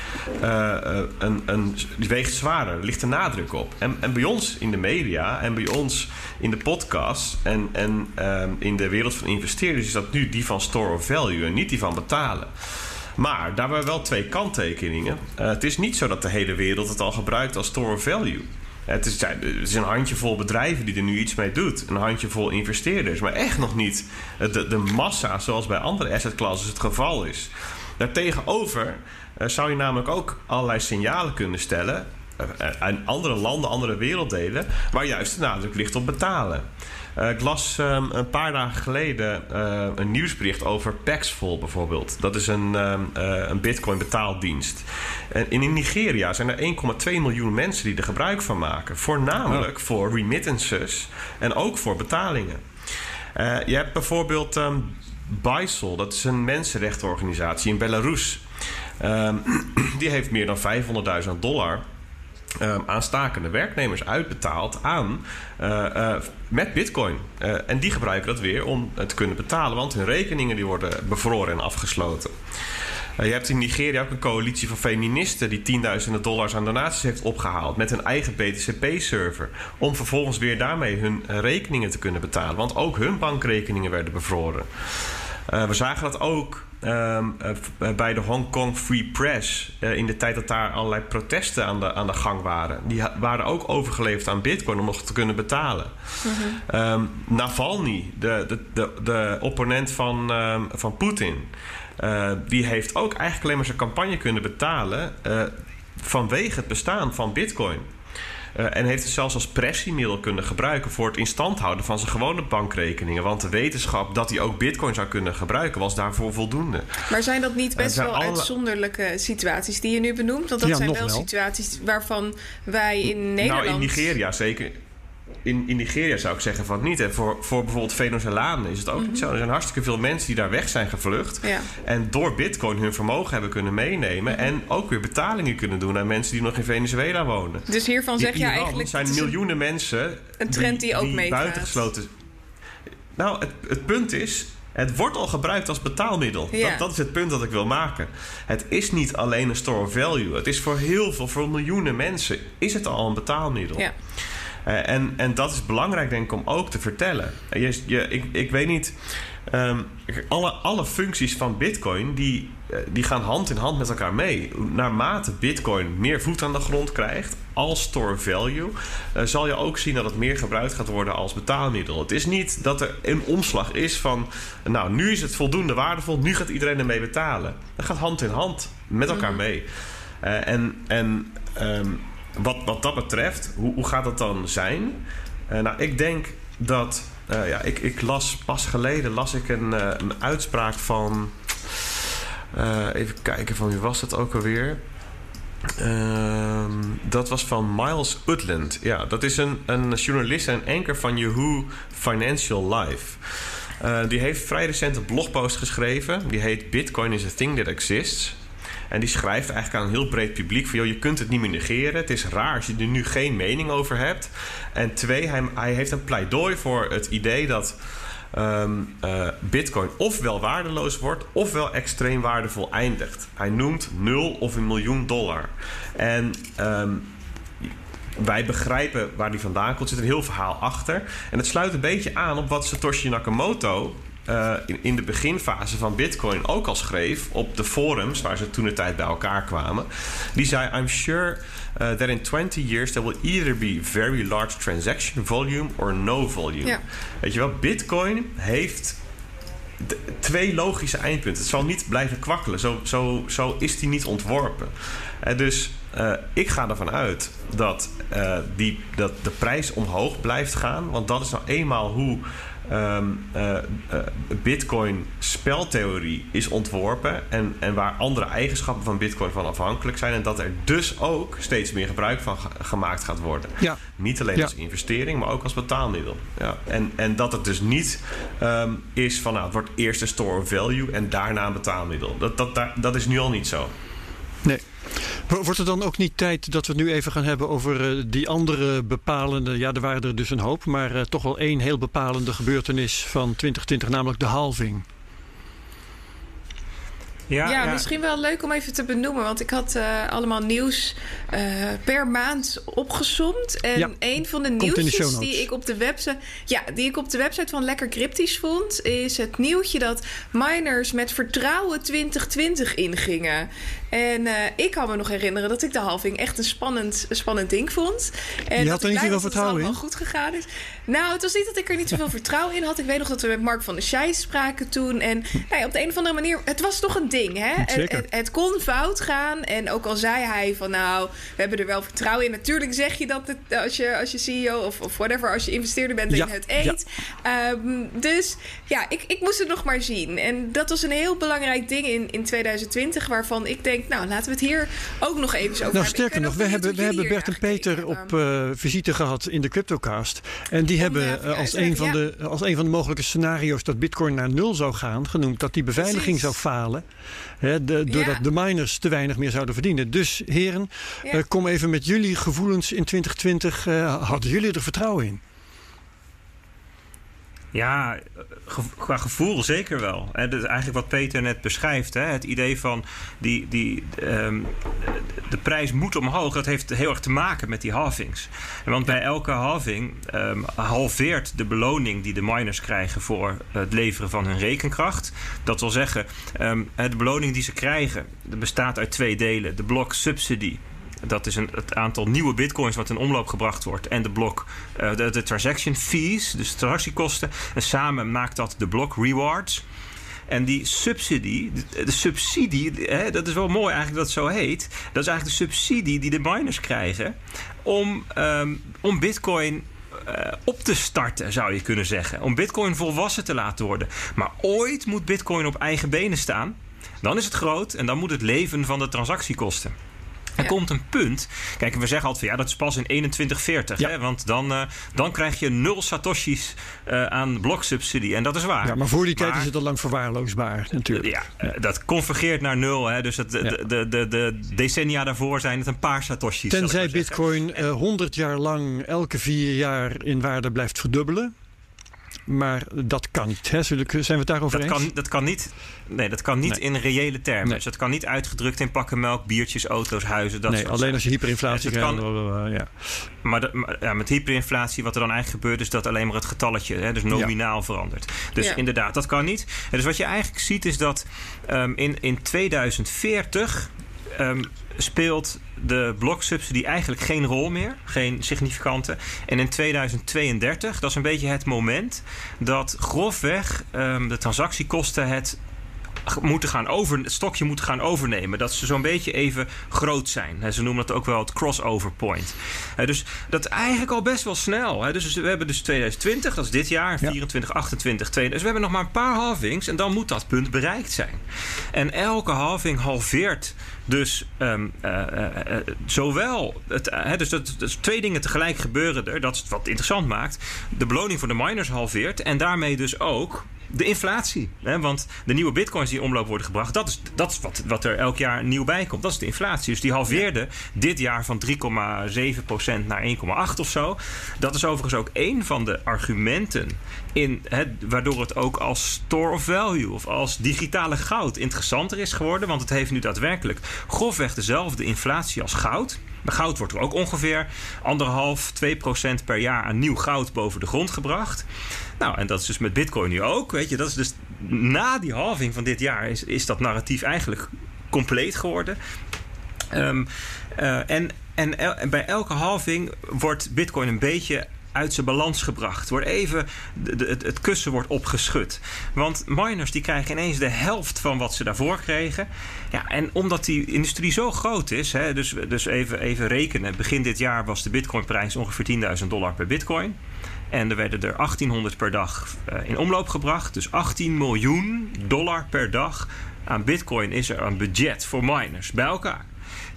uh, een, een, die weegt zwaarder, ligt er nadruk op. En, en bij ons in de media en bij ons in de podcast en, en um, in de wereld van investeerders is dat nu die van store of value en niet die van betalen. Maar daar we wel twee kanttekeningen. Uh, het is niet zo dat de hele wereld het al gebruikt als store value. Het is, het is een handjevol bedrijven die er nu iets mee doet. Een handjevol investeerders. Maar echt nog niet de, de massa zoals bij andere asset classes het geval is. Daartegenover uh, zou je namelijk ook allerlei signalen kunnen stellen. Uh, aan andere landen, andere werelddelen. Waar juist de nadruk ligt op betalen. Uh, ik las um, een paar dagen geleden uh, een nieuwsbericht over Paxful bijvoorbeeld. Dat is een, um, uh, een bitcoin betaaldienst. En in Nigeria zijn er 1,2 miljoen mensen die er gebruik van maken. Voornamelijk oh. voor remittances en ook voor betalingen. je hebt bijvoorbeeld um, Baisel, dat is een mensenrechtenorganisatie in Belarus. die heeft meer dan 500.000 dollar Um, aan stakende werknemers uitbetaald aan, uh, uh, met bitcoin. Uh, en die gebruiken dat weer om te kunnen betalen, want hun rekeningen die worden bevroren en afgesloten. je hebt in Nigeria ook een coalitie van feministen die tienduizenden dollars aan donaties heeft opgehaald met hun eigen BTCP-server. Om vervolgens weer daarmee hun rekeningen te kunnen betalen. Want ook hun bankrekeningen werden bevroren. we zagen dat ook Ehm, eh, bij de Hong Kong Free Press, uh, in de tijd dat daar allerlei protesten aan de, aan de gang waren, die waren ook overgeleverd aan Bitcoin om nog te kunnen betalen. Mm Navalny, de, de, de, de opponent van, um, van Poetin, uh, die heeft ook eigenlijk alleen maar zijn campagne kunnen betalen vanwege het bestaan van Bitcoin. Uh, en heeft het zelfs als pressiemiddel kunnen gebruiken voor het instand houden van zijn gewone bankrekeningen. Want de wetenschap dat hij ook bitcoin zou kunnen gebruiken was daarvoor voldoende. Maar zijn dat niet best wel uitzonderlijke situaties die je nu benoemt? Want dat zijn wel, wel, situaties waarvan wij in Nederland. Nou, in Nigeria zeker in, in Nigeria zou ik zeggen van niet. En voor, voor bijvoorbeeld Venezolanen is het ook niet mhm. zo. Er zijn hartstikke veel mensen die daar weg zijn gevlucht. Ja. En door bitcoin hun vermogen hebben kunnen meenemen. Mhm. En ook weer betalingen kunnen doen aan mensen die nog in Venezuela wonen. Dus hiervan zeg je eigenlijk... Er zijn miljoenen mensen... Een trend die, die ook meegaat. Buitengesloten... Nou, het, het punt is... Het wordt al gebruikt als betaalmiddel. Ja. Dat, dat, is het punt dat ik wil maken. Het is niet alleen een store of value. Het is voor heel veel, voor miljoenen mensen, is het al een betaalmiddel. Ja. Uh, en, en dat is belangrijk, denk ik, om ook te vertellen. Je, je, ik, ik weet niet. Um, alle, alle functies van Bitcoin die, uh, die gaan hand in hand met elkaar mee. Naarmate Bitcoin meer voet aan de grond krijgt als store value, uh, zal je ook zien dat het meer gebruikt gaat worden als betaalmiddel. Het is niet dat er een omslag is van, nou, nu is het voldoende waardevol, nu gaat iedereen ermee betalen. Dat gaat hand in hand met elkaar mhm. mee. en en um, wat, wat dat betreft, hoe, hoe gaat dat dan zijn? Uh, nou, ik denk dat. Uh, ja, ik, ik las pas geleden las ik een, uh, een uitspraak van. even kijken, van wie was dat ook alweer? Ehm, dat was van Miles Utland. Ja, dat is een, een journalist en anker van Yahoo Financial Life. die heeft vrij recent een blogpost geschreven. Die heet Bitcoin is a thing that exists. En die schrijft eigenlijk aan een heel breed publiek van... Joh, je kunt het niet meer negeren. Het is raar als je er nu geen mening over hebt. En twee, hij, hij heeft een pleidooi voor het idee dat... Um, uh, Bitcoin ofwel waardeloos wordt, ofwel extreem waardevol eindigt. Hij noemt 0 of een miljoen dollar. En um, wij begrijpen waar die vandaan komt. Er zit een heel verhaal achter. En het sluit een beetje aan op wat Satoshi Nakamoto uh, in, in, de beginfase van Bitcoin ook al schreef op de forums waar ze toen de tijd bij elkaar kwamen. Die zei: I'm sure uh, that in 20 years there will either be very large transaction volume or no volume. Ja. Weet je wel, Bitcoin heeft twee logische eindpunten. Het zal niet blijven kwakkelen. Zo, zo, zo is die niet ontworpen. Uh, dus uh, ik ga ervan uit dat, uh, die, dat de prijs omhoog blijft gaan. Want dat is nou eenmaal hoe um, uh, Bitcoin speltheorie is ontworpen en, en waar andere eigenschappen van Bitcoin van afhankelijk zijn en dat er dus ook steeds meer gebruik van gemaakt gaat worden. Ja. Niet alleen als investering, maar ook als betaalmiddel. Ja. En, en dat het dus niet um, is van nou, het wordt eerst een store of value en daarna een betaalmiddel. Dat, dat, dat, dat is nu al niet zo. Nee. Wordt het dan ook niet tijd dat we het nu even gaan hebben over uh, die andere bepalende... ja, er waren er dus een hoop, maar uh, toch wel één heel bepalende gebeurtenis van 2020, namelijk de halving. Ja, ja, misschien wel leuk om even te benoemen. Want ik had uh, allemaal nieuws uh, per maand opgesomd. En ja, een van de nieuwtjes die ik op de website. Ja, die ik op de website van Lekker Cryptisch vond, is het nieuwtje dat miners met vertrouwen 2020 ingingen. En uh, ik kan me nog herinneren dat ik de halving echt een spannend, spannend ding vond. En je had er niet zoveel vertrouwen in? goed gegaan is. Nou, het was niet dat ik er niet zoveel vertrouwen in had. Ik weet nog dat we met Mark van der Scheij spraken toen. En nou ja, op de een of andere manier, het was toch een ding. Hè? Het, het, het, kon fout gaan. En ook al zei hij van nou, we hebben er wel vertrouwen in. Natuurlijk zeg je dat het, als, je, als je CEO of, of whatever, als je investeerder bent in het eet. Ja. Um, dus ja, ik, ik moest het nog maar zien. En dat was een heel belangrijk ding in, in 2020, waarvan ik denk nou, laten we het hier ook nog even over nou, Sterker nog, we hebben, we hebben Bert en Peter op uh, visite gehad in de Cryptocast. En die hebben uh, als, een van de, als een van de mogelijke scenario's dat Bitcoin naar nul zou gaan, genoemd dat die beveiliging Precies. zou falen. Hè, de, doordat ja. de miners te weinig meer zouden verdienen. Dus heren, ja. uh, kom even met jullie gevoelens in 2020. hadden jullie er vertrouwen in? Ja, qua gevoel zeker wel. Dat is eigenlijk wat Peter net beschrijft. Hè? Het idee van die, die, um, de prijs moet omhoog. Dat heeft heel erg te maken met die halvings. Want bij elke halving um, halveert de beloning die de miners krijgen voor het leveren van hun rekenkracht. Dat wil zeggen, um, de beloning die ze krijgen bestaat uit twee delen: de blok subsidy dat is een, het aantal nieuwe bitcoins wat in omloop gebracht wordt. En de blok, uh, de, transaction fees, dus de transactiekosten. En samen maakt dat de blok rewards. En die subsidie, de, subsidie, hè, dat is wel mooi eigenlijk dat het zo heet. Dat is eigenlijk de subsidie die de miners krijgen om, um, om bitcoin uh, op te starten, zou je kunnen zeggen. Om Bitcoin volwassen te laten worden. Maar ooit moet Bitcoin op eigen benen staan. Dan is het groot en dan moet het leven van de transactiekosten. Er komt een punt. Kijk, we zeggen altijd van ja, dat is pas in 2140. Hè? Want dan, uh, dan krijg je nul satoshis uh, aan bloksubsidie. En dat is waar. Ja, maar voor die tijd is het al lang verwaarloosbaar natuurlijk. Ja, ja. dat convergeert naar nul. Hè? Dus het, de, de, de, de, decennia daarvoor zijn het een paar satoshis. Tenzij bitcoin uh, 100 jaar lang elke vier jaar in waarde blijft verdubbelen. Maar dat kan niet. Hè? Zijn we het daarover dat eens? Kan, dat kan niet, nee, dat kan niet nee. in reële termen. Nee. Dus dat kan niet uitgedrukt in pakken melk, biertjes, auto's, huizen. Dat nee, soort alleen als je hyperinflatie dus krijgt. Kan, ja. Maar, de, maar ja, met hyperinflatie, wat er dan eigenlijk gebeurt, is dat alleen maar het getalletje, hè, dus nominaal ja. verandert. Dus ja. inderdaad, dat kan niet. En dus wat je eigenlijk ziet is dat um, in, in 2040 um, speelt de bloksubsidie eigenlijk geen rol meer. Geen significante. En in 2032, dat is een beetje het moment dat grofweg um, de transactiekosten het moeten gaan over, het stokje moeten gaan overnemen. Dat ze zo'n beetje even groot zijn. Ze noemen dat ook wel het crossover point. Dus dat is eigenlijk al best wel snel. Dus we hebben dus 2020, dat is dit jaar, 24, 28, 22. Dus we hebben nog maar een paar halvings en dan moet dat punt bereikt zijn. En elke halving halveert dus um, uh, uh, uh, zowel. Het, dus, dat, dus twee dingen tegelijk gebeuren er. Dat is wat interessant maakt. De beloning voor de miners halveert. En daarmee dus ook de inflatie. Hè? Want de nieuwe bitcoins die in omloop worden gebracht, dat is, dat is wat, wat er elk jaar nieuw bij komt. Dat is de inflatie. Dus die halveerde ja. dit jaar van 3,7% naar 1,8 of zo. Dat is overigens ook een van de argumenten in, hè, waardoor het ook als store of value of als digitale goud interessanter is geworden. Want het heeft nu daadwerkelijk grofweg dezelfde inflatie als goud. Goud wordt er ook ongeveer anderhalf, 2 procent per jaar aan nieuw goud boven de grond gebracht. Nou, en dat is dus met Bitcoin nu ook. Weet je, dat is dus na die halving van dit jaar is, is dat narratief eigenlijk compleet geworden. Um, uh, en, en bij elke halving wordt Bitcoin een beetje uit zijn balans gebracht. Wordt even, de, het, het, kussen wordt opgeschud. Want miners die krijgen ineens de helft van wat ze daarvoor kregen. Ja, en omdat die industrie zo groot is, hè, dus, dus even, even rekenen. Begin dit jaar was de bitcoinprijs ongeveer 10.000 dollar per bitcoin. En er werden er 1800 per dag uh, in omloop gebracht. Dus 18 miljoen dollar per dag aan bitcoin is er een budget voor miners bij elkaar.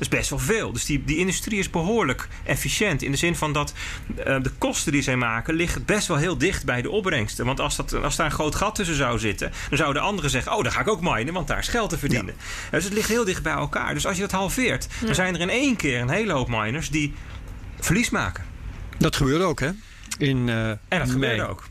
Dat is best wel veel. Dus die, die industrie is behoorlijk efficiënt. In de zin van dat uh, de kosten die zij maken liggen best wel heel dicht bij de opbrengsten. Want als, dat, als daar een groot gat tussen zou zitten, dan zouden anderen zeggen: Oh, dan ga ik ook minen, want daar is geld te verdienen. Ja. Dus het ligt heel dicht bij elkaar. Dus als je dat halveert, ja. dan zijn er in één keer een hele hoop miners die verlies maken. Dat gebeurde ook, hè? In, uh, en dat gebeurde ook.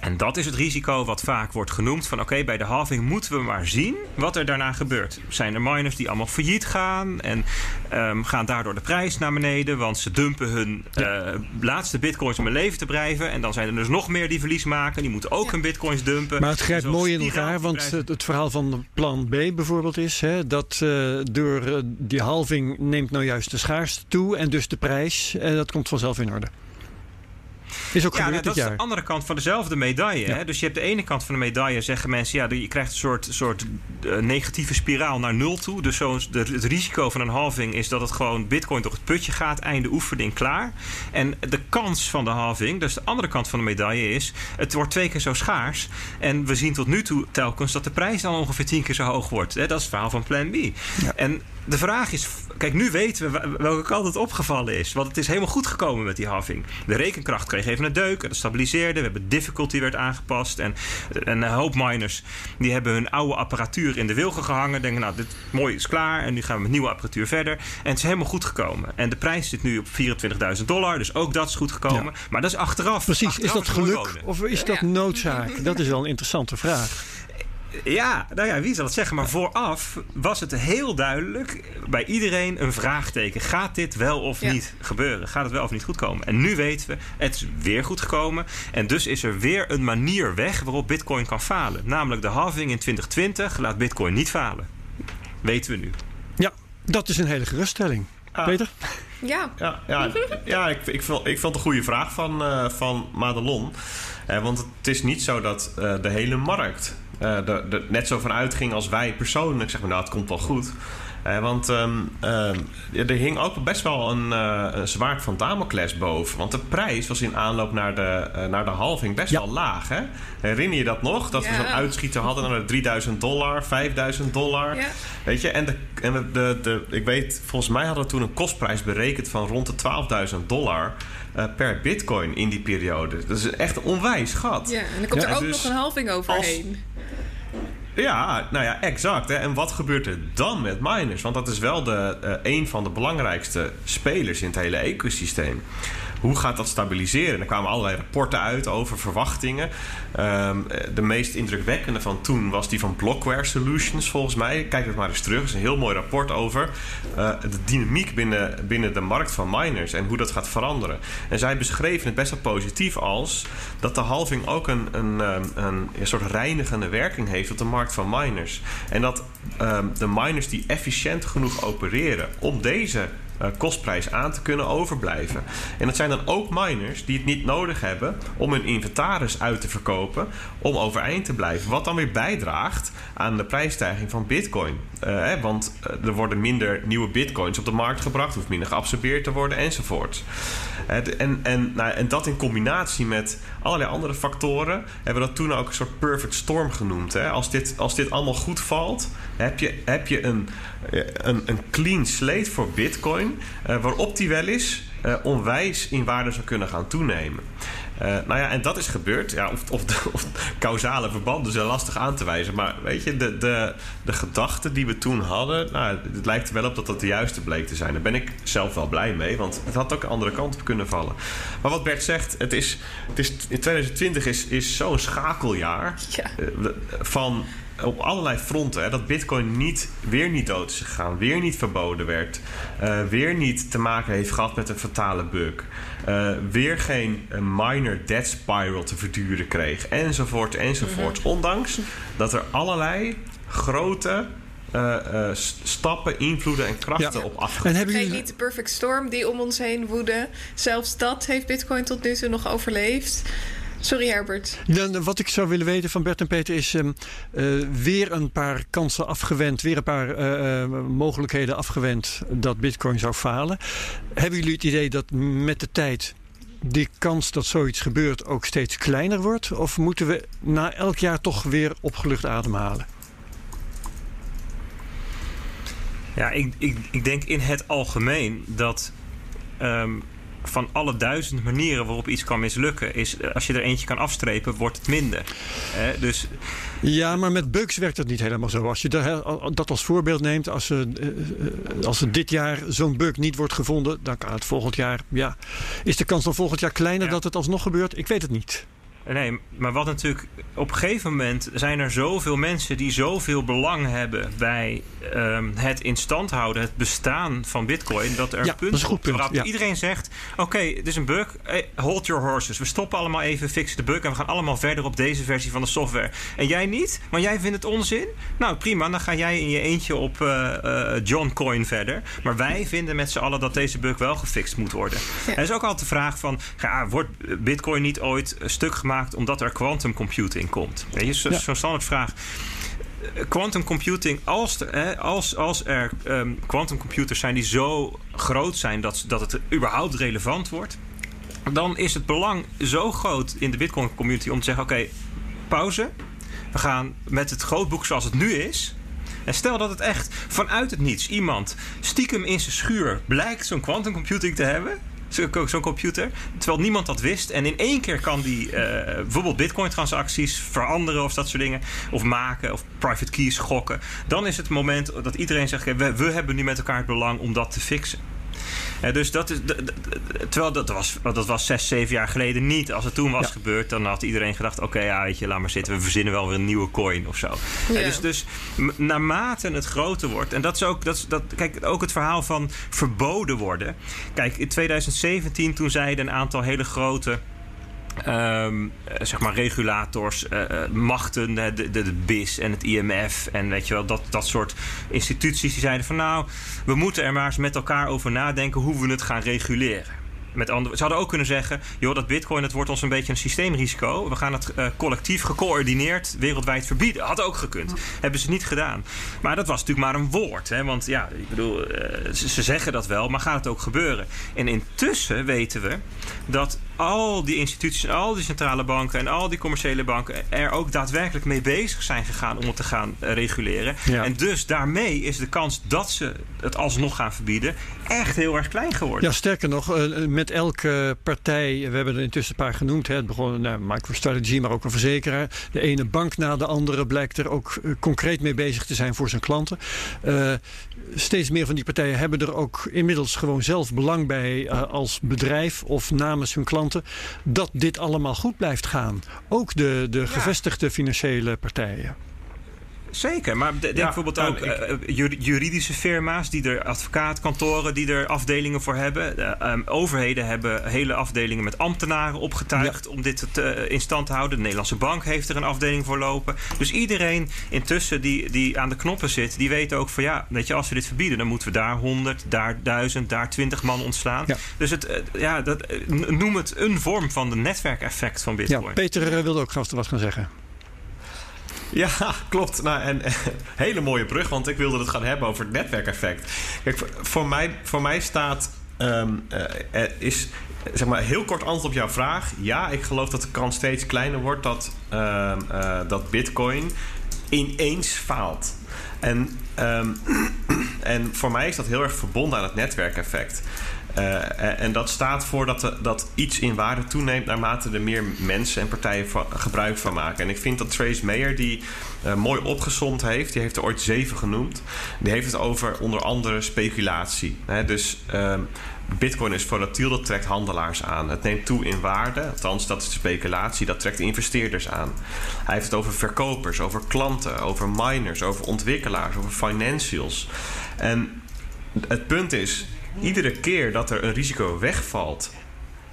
En dat is het risico wat vaak wordt genoemd van oké, okay, bij de halving moeten we maar zien wat er daarna gebeurt. Zijn er miners die allemaal failliet gaan en um, gaan daardoor de prijs naar beneden, want ze dumpen hun ja. uh, laatste bitcoins om in leven te blijven. En dan zijn er dus nog meer die verlies maken, die moeten ook ja. hun bitcoins dumpen. Maar het grijpt dus mooi in elkaar, want het, het, verhaal van plan B bijvoorbeeld is hè, dat uh, door uh, die halving neemt nou juist de schaarste toe en dus de prijs en dat komt vanzelf in orde. Is ook ja, gebeurd dat is de andere kant van dezelfde medaille. Ja. Hè? Dus je hebt de ene kant van de medaille, zeggen mensen, ja, je krijgt een soort, soort uh, negatieve spiraal naar nul toe. Dus zo, de, het risico van een halving is dat het gewoon bitcoin door het putje gaat, einde oefening klaar. En de kans van de halving, dus de andere kant van de medaille is, het wordt twee keer zo schaars. En we zien tot nu toe telkens dat de prijs dan ongeveer tien keer zo hoog wordt. Hè? Dat is het verhaal van Plan B. Ja. En de vraag is, kijk, nu weten we welke kant het opgevallen is. Want het is helemaal goed gekomen met die halving. De rekenkracht kreeg even een deuk. Het stabiliseerde. We hebben difficulty werd aangepast. En, en een hoop miners die hebben hun oude apparatuur in de wilgen gehangen. Denken, nou, dit mooi is klaar. En nu gaan we met nieuwe apparatuur verder. En het is helemaal goed gekomen. En de prijs zit nu op 24.000 dollar. Dus ook dat is goed gekomen. Maar dat is achteraf. Precies, Achteraf is dat geluk wonen. of is dat noodzaak? Dat is wel een interessante vraag. Ja, nou ja, wie zal het zeggen? Maar vooraf was het heel duidelijk bij iedereen een vraagteken. Gaat dit wel of Ja. niet gebeuren? Gaat het wel of niet goed komen? En nu weten we, het is weer goed gekomen. En dus is er weer een manier weg waarop Bitcoin kan falen. Namelijk de halving in 2020 laat Bitcoin niet falen. Weten we nu. Ja, dat is een hele geruststelling. Ah. Peter? Ja, Ja, ja, ja ik, ik, vond, ik vond het een goede vraag van, eh, van Madelon. Eh, want het is niet zo dat eh, de hele markt eh, er er net zo van uitging als wij persoonlijk. Zeg maar, nou, het komt wel goed. Eh, want ehm, ehm, er hing ook best wel een, eh, een zwaard van Damocles boven. Want de prijs was in aanloop naar de, naar de halving best Ja. wel laag. Hè? Herinner je dat nog? Dat we zo'n uitschieter hadden naar de 3000 dollar, 5000 dollar. Ja. Weet je, en, de, en de, de, de- ik weet, volgens mij hadden we toen een kostprijs berekend van rond de 12.000 dollar eh, per bitcoin in die periode. Dat is echt een onwijs gat. ja. en er komt Ja, er ook dus nog een halving overheen. Ja, nou ja, exact. Hè. En wat gebeurt er dan met miners? Want dat is wel de, eh, een van de belangrijkste spelers in het hele ecosysteem. Hoe gaat dat stabiliseren? Er kwamen allerlei rapporten uit over verwachtingen. Ehm, eh, de meest indrukwekkende van toen was die van Blockware Solutions, volgens mij. Kijk het maar eens terug. Het is een heel mooi rapport over eh, de dynamiek binnen, binnen de markt van miners en hoe dat gaat veranderen. En zij beschreven het best wel positief als dat de halving ook een, een, ehm, een, een soort reinigende werking heeft op de markt van miners. En dat ehm, de miners die efficiënt genoeg opereren om deze kostprijs aan te kunnen overblijven. En dat zijn dan ook miners die het niet nodig hebben om hun inventaris uit te verkopen om overeind te blijven. Wat dan weer bijdraagt aan de prijsstijging van Bitcoin. Eh, want eh, er worden minder nieuwe Bitcoins op de markt gebracht, hoeft minder geabsorbeerd te worden enzovoort. Eh, en, en, nou, en dat in combinatie met allerlei andere factoren hebben we dat toen ook een soort perfect storm genoemd. Hè? Als, dit, als dit allemaal goed valt, heb je, heb je een, een, een clean slate voor Bitcoin, waarop die wel eens onwijs in waarde zou kunnen gaan toenemen. Eh, nou ja, en dat is gebeurd. Ja, of, of, of causale verbanden zijn lastig aan te wijzen. Maar weet je, de, de, de gedachten die we toen hadden... Nou, het lijkt er wel op dat dat de juiste bleek te zijn. Daar ben ik zelf wel blij mee. Want het had ook een andere kant op kunnen vallen. Maar wat Bert zegt, het is, het is, in 2020 is, is zo'n schakeljaar... Ja. eh, van op allerlei fronten. Hè, dat Bitcoin niet, weer niet dood is gegaan, weer niet verboden werd, eh, weer niet te maken heeft gehad met een fatale bug, eh, weer geen eh, minor death spiral te verduren kreeg, enzovoort, enzovoort. Ondanks dat er allerlei grote eh, eh, stappen, invloeden en krachten Ja. op afgegaan. En hebben jullie... niet de perfect storm die om ons heen woedde. Zelfs dat heeft Bitcoin tot nu toe nog overleefd. Sorry Herbert. Dan, wat ik zou willen weten van Bert en Peter is ehm, eh, weer een paar kansen afgewend, weer een paar eh, eh, mogelijkheden afgewend dat Bitcoin zou falen. Hebben jullie het idee dat met de tijd die kans dat zoiets gebeurt ook steeds kleiner wordt? Of moeten we na elk jaar toch weer opgelucht ademhalen? Ja, ik, ik, ik denk in het algemeen dat ehm, van alle duizend manieren waarop iets kan mislukken, is eh, als je er eentje kan afstrepen, wordt het minder. Eh, dus Ja, maar met bugs werkt het niet helemaal zo. Als je da- dat als voorbeeld neemt, als, er, eh, eh, als er dit jaar zo'n bug niet wordt gevonden, dan kan het volgend jaar. Ja, is de kans dan volgend jaar kleiner Ja. dat het alsnog gebeurt? Ik weet het niet. Nee, maar wat natuurlijk op een gegeven moment zijn er zoveel mensen die zoveel belang hebben bij ehm, het in stand houden, het bestaan van Bitcoin, dat er Ja, dat goed waarop punt, ja. iedereen zegt: Oké, het is een bug, eh, hold your horses. We stoppen allemaal even, fixen de bug en we gaan allemaal verder op deze versie van de software. En jij niet, maar jij vindt het onzin? Nou prima, dan ga jij in je eentje op eh, eh, John Coin verder. Maar wij vinden met z'n allen dat deze bug wel gefixt moet worden. Ja. Er is ook altijd de vraag van, ja, wordt Bitcoin niet ooit stuk gemaakt omdat er quantum computing komt? Weet je, Ja. zo'n standaard vraag. Quantum computing, als, er- hè, als, als er ehm, quantum computers zijn die zo groot zijn dat, dat het überhaupt relevant wordt, dan is het belang zo groot in de Bitcoin community om te zeggen: oké, pauze. We gaan met het grootboek zoals het nu is. En stel dat het echt vanuit het niets iemand stiekem in zijn schuur blijkt zo'n quantum computing te hebben. Zo'n computer. Terwijl niemand dat wist. En in één keer kan die eh, bijvoorbeeld bitcoin-transacties veranderen of dat soort dingen. Of maken of private keys gokken. Dan is het moment dat iedereen zegt: we, we hebben nu met elkaar het belang om dat te fixen. Dus dat is. Terwijl dat was, dat was zes, zeven jaar geleden niet. Als het toen was gebeurd, dan had iedereen gedacht: oké, ja, weet je, laat maar zitten. We verzinnen wel weer een nieuwe coin of zo. Ja. dus, dus naarmate het groter wordt. En dat is ook. Dat, is, dat, kijk, ook het verhaal van verboden worden. Kijk, in 2017 toen zeiden een aantal hele grote Um, zeg maar regulators, uh, machten, de, de, de BIS en het IMF en weet je wel, dat, dat soort instituties die zeiden van nou, we moeten er maar eens met elkaar over nadenken hoe we het gaan reguleren. Met andere, ze hadden ook kunnen zeggen: joh, dat bitcoin dat wordt ons een beetje een systeemrisico. We gaan het collectief gecoördineerd wereldwijd verbieden. Had ook gekund. Hebben ze niet gedaan. Maar dat was natuurlijk maar een woord. Hè? Want ja, ik bedoel, ze, zeggen dat wel, maar gaat het ook gebeuren? En intussen weten we dat al die instituties en al die centrale banken en al die commerciële banken er ook daadwerkelijk mee bezig zijn gegaan om het te gaan uh, reguleren. Ja. En dus daarmee is de kans dat ze het alsnog gaan verbieden echt heel erg klein geworden. Ja, sterker nog, uh, met elke partij, we hebben er intussen een paar genoemd, hè, het begon nou, MicroStrategy, maar ook een verzekeraar. De ene bank na de andere blijkt er ook uh, concreet mee bezig te zijn voor zijn klanten. Steeds meer van die partijen hebben er ook inmiddels gewoon zelf belang bij als bedrijf of namens hun klanten dat dit allemaal goed blijft gaan. Ook de, de gevestigde financiële partijen. Zeker, maar denk ja, bijvoorbeeld ook uh, juridische firma's, die er advocaatkantoren, die er afdelingen voor hebben. Uh, um, overheden hebben hele afdelingen met ambtenaren opgetuigd ja. om dit te, uh, in stand te houden. De Nederlandse Bank heeft er een afdeling voor lopen. Dus iedereen intussen die, die aan de knoppen zit, die weet ook van ja, weet je, als we dit verbieden, dan moeten we daar 100, daar 1000, daar 20 man ontslaan. Ja. Dus het, ja, dat, noem het een vorm van de netwerkeffect van Bitcoin. Ja, Peter wilde ook gast wat gaan zeggen. Ja, klopt. Nou, en hele mooie brug, want ik wilde het gaan hebben over het netwerkeffect. Kijk, voor mij, voor mij staat. Um, is zeg maar heel kort antwoord op jouw vraag. Ja, ik geloof dat de kans steeds kleiner wordt dat, uh, uh, dat Bitcoin ineens faalt. En, um, en voor mij is dat heel erg verbonden aan het netwerkeffect. Uh, en dat staat voor dat, de, dat iets in waarde toeneemt naarmate er meer mensen en partijen gebruik van maken. En ik vind dat Trace Mayer die uh, mooi opgezomd heeft, die heeft er ooit zeven genoemd. Die heeft het over onder andere speculatie. Dus uh, Bitcoin is volatiel, dat trekt handelaars aan. Het neemt toe in waarde, althans dat is speculatie, dat trekt investeerders aan. Hij heeft het over verkopers, over klanten, over miners, over ontwikkelaars, over financials. En het punt is, iedere keer dat er een risico wegvalt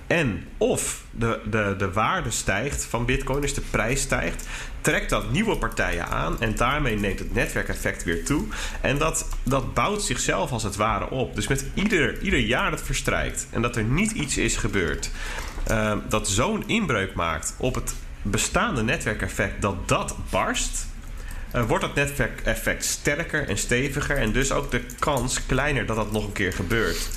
en of de, de, de waarde stijgt van Bitcoin, dus de prijs stijgt, trekt dat nieuwe partijen aan en daarmee neemt het netwerkeffect weer toe. En dat, dat bouwt zichzelf als het ware op. Dus met ieder, ieder jaar dat verstrijkt en dat er niet iets is gebeurd, uh, dat zo'n inbreuk maakt op het bestaande netwerkeffect, dat dat barst uh, wordt het netwerkeffect sterker en steviger en dus ook de kans kleiner dat dat nog een keer gebeurt.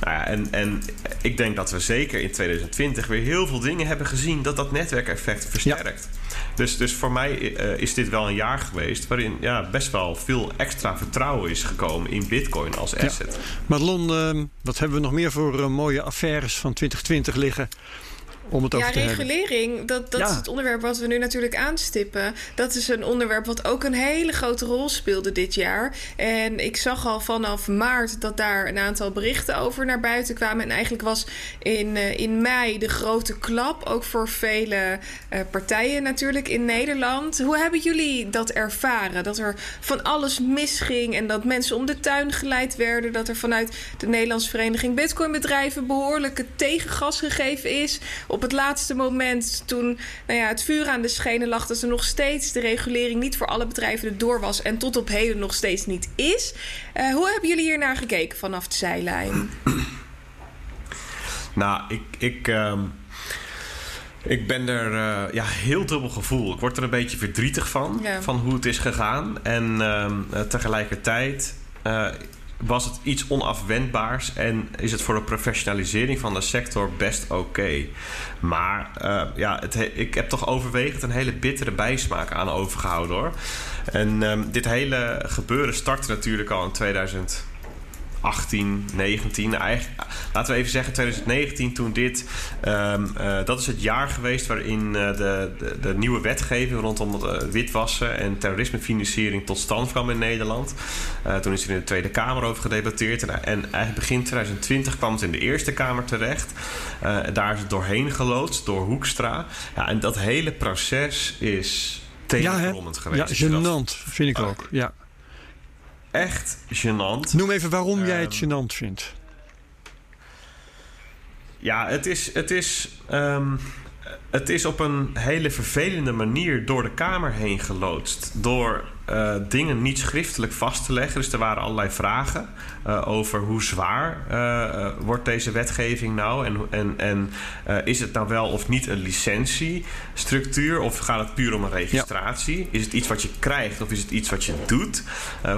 Nou ja, en, en ik denk dat we zeker in 2020 weer heel veel dingen hebben gezien dat dat netwerkeffect versterkt. Ja. Dus, dus voor mij uh, is dit wel een jaar geweest waarin ja, best wel veel extra vertrouwen is gekomen in Bitcoin als asset. Ja. Madelon, uh, wat hebben we nog meer voor mooie affaires van 2020 liggen? Om het over ja, te regulering, dat, dat ja. is het onderwerp wat we nu natuurlijk aanstippen. Dat is een onderwerp wat ook een hele grote rol speelde dit jaar. En ik zag al vanaf maart dat daar een aantal berichten over naar buiten kwamen. En eigenlijk was in, uh, in mei de grote klap, ook voor vele uh, partijen natuurlijk in Nederland. Hoe hebben jullie dat ervaren? Dat er van alles misging en dat mensen om de tuin geleid werden. Dat er vanuit de Nederlandse Vereniging Bitcoinbedrijven behoorlijke tegengas gegeven is. Op het laatste moment, toen nou ja, het vuur aan de schenen lag, dat er nog steeds de regulering niet voor alle bedrijven erdoor was en tot op heden nog steeds niet is. Uh, hoe hebben jullie hier naar gekeken vanaf de zijlijn? Nou, ik. ik um... Ik ben er uh, ja, heel dubbel gevoel. Ik word er een beetje verdrietig van, ja. van hoe het is gegaan. En uh, tegelijkertijd uh, was het iets onafwendbaars en is het voor de professionalisering van de sector best oké. Maar uh, ja, het ik heb toch overwegend een hele bittere bijsmaak aan overgehouden hoor. En um, dit hele gebeuren startte natuurlijk al in 2018 18, 19. Eigenlijk, laten we even zeggen 2019 toen dit... Um, uh, dat is het jaar geweest waarin uh, de, de, de, nieuwe wetgeving... rondom uh, witwassen en terrorismefinanciering tot stand kwam in Nederland. toen is er in de Tweede Kamer over gedebatteerd. En, en eigenlijk begin 2020 kwam het in de Eerste Kamer terecht. daar is het doorheen geloodst door Hoekstra. Ja, en dat hele proces is ja, geweest. Ja, gênant vind ik ook. Ja. Echt gênant. Noem even waarom um, jij het gênant vindt. Ja, het is, het is um, het is op een hele vervelende manier door de Kamer heen geloodst. Door uh, dingen niet schriftelijk vast te leggen. Dus er waren allerlei vragen uh, over hoe zwaar uh, wordt deze wetgeving nou? En, en, en is het nou wel of niet een licentiestructuur? Of gaat het puur om een registratie? Ja. Is het iets wat je krijgt of is het iets wat je doet?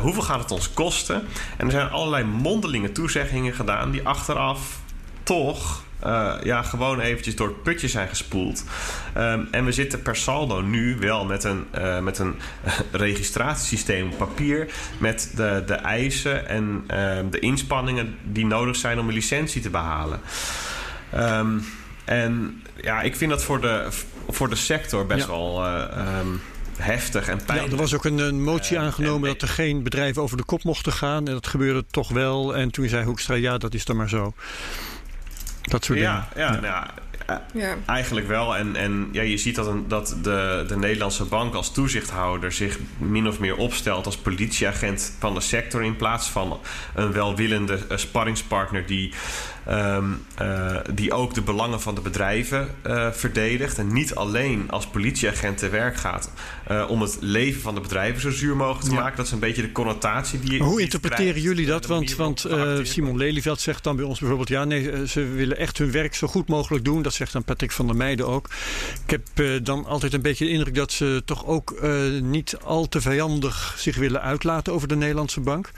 hoeveel gaat het ons kosten? En er zijn allerlei mondelinge toezeggingen gedaan die achteraf toch uh, ja, gewoon eventjes door het putje zijn gespoeld. Um, en we zitten per saldo nu wel met een, uh, met een registratiesysteem op papier. Met de, de eisen en uh, de inspanningen die nodig zijn om een licentie te behalen. Um, en ja, ik vind dat voor de, voor de sector best ja. wel. Um, heftig en pijnlijk. Ja, er was ook een, een motie aangenomen dat er geen bedrijven over de kop mochten gaan. En dat gebeurde toch wel. En toen zei Hoekstra, ja, dat is dan maar zo. Dat soort ja, dingen. Ja, ja. Nou, ja. Eigenlijk wel. En, en ja, je ziet dat, een, dat de, de Nederlandse bank als toezichthouder zich min of meer opstelt als politieagent van de sector. In plaats van een welwillende sparringspartner die Um, uh, die ook de belangen van de bedrijven uh, verdedigt. En niet alleen als politieagent te werk gaat uh, om het leven van de bedrijven zo zuur mogelijk te ja. maken. Dat is een beetje de connotatie die. Maar hoe interpreteren jullie dat? Want, want Simon Lelyveld zegt dan bij ons bijvoorbeeld: ja, nee, ze willen echt hun werk zo goed mogelijk doen. Dat zegt dan Patrick van der Meijden ook. Ik heb dan altijd een beetje de indruk dat ze toch ook niet al te vijandig zich willen uitlaten over de Nederlandse bank.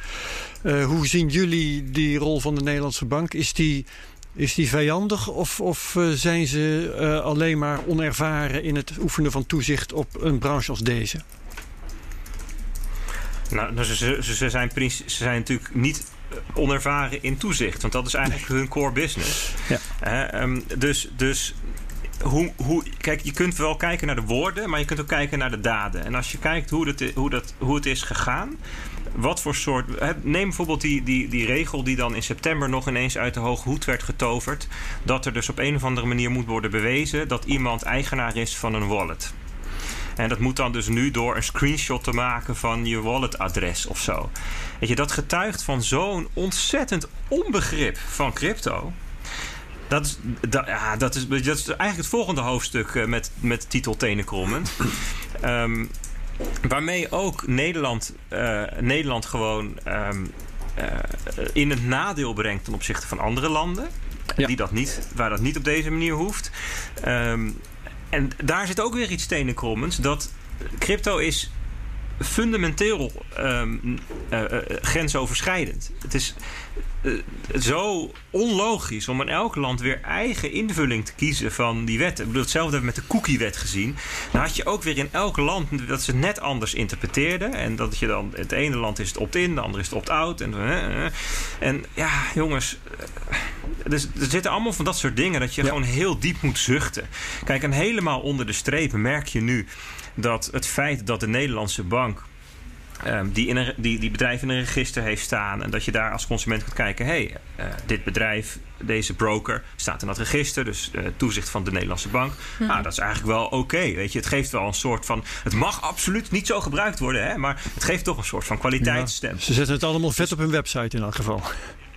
Uh, hoe zien jullie die rol van de Nederlandse bank? Is die, is die vijandig of, of uh, zijn ze uh, alleen maar onervaren in het oefenen van toezicht op een branche als deze? Nou, ze, ze, ze, zijn, ze zijn natuurlijk niet onervaren in toezicht, want dat is eigenlijk hun core business. Ja. Um, dus, dus hoe, hoe, kijk, je kunt wel kijken naar de woorden, maar je kunt ook kijken naar de daden. En als je kijkt hoe, dat, hoe, dat, hoe het is gegaan, wat voor soort. Neem bijvoorbeeld die, die, die regel die dan in september nog ineens uit de hoge hoed werd getoverd. Dat er dus op een of andere manier moet worden bewezen dat iemand eigenaar is van een wallet. En dat moet dan dus nu door een screenshot te maken van je walletadres of zo. Weet je, dat getuigt van zo'n ontzettend onbegrip van crypto. Dat is, dat, ja, dat, is, dat is eigenlijk het volgende hoofdstuk uh, met, met titel Tenenkrommend. um, waarmee ook Nederland, uh, Nederland gewoon um, uh, in het nadeel brengt ten opzichte van andere landen. Ja. Die dat niet, waar dat niet op deze manier hoeft. Um, en daar zit ook weer iets tenenkrommends. Dat crypto is fundamenteel um, uh, uh, grensoverschrijdend. Het is uh, zo onlogisch om in elk land weer eigen invulling te kiezen van die wetten. Ik bedoel, hetzelfde hebben we met de cookie-wet gezien. Dan had je ook weer in elk land dat ze het net anders interpreteerden. En dat je dan, het ene land is het opt-in, de andere is het opt-out. En, en ja, jongens, dus, er zitten allemaal van dat soort dingen dat je ja. gewoon heel diep moet zuchten. Kijk, en helemaal onder de strepen merk je nu dat het feit dat de Nederlandse bank Um, die, in een, die, die bedrijf in een register heeft staan. En dat je daar als consument kunt kijken: hé, hey, uh, dit bedrijf, deze broker staat in dat register. Dus uh, toezicht van de Nederlandse bank. Hmm. Nou, dat is eigenlijk wel oké. Okay, weet je, het geeft wel een soort van. Het mag absoluut niet zo gebruikt worden, hè, maar het geeft toch een soort van kwaliteitsstem. Ja, ze zetten het allemaal vet op hun website in elk geval.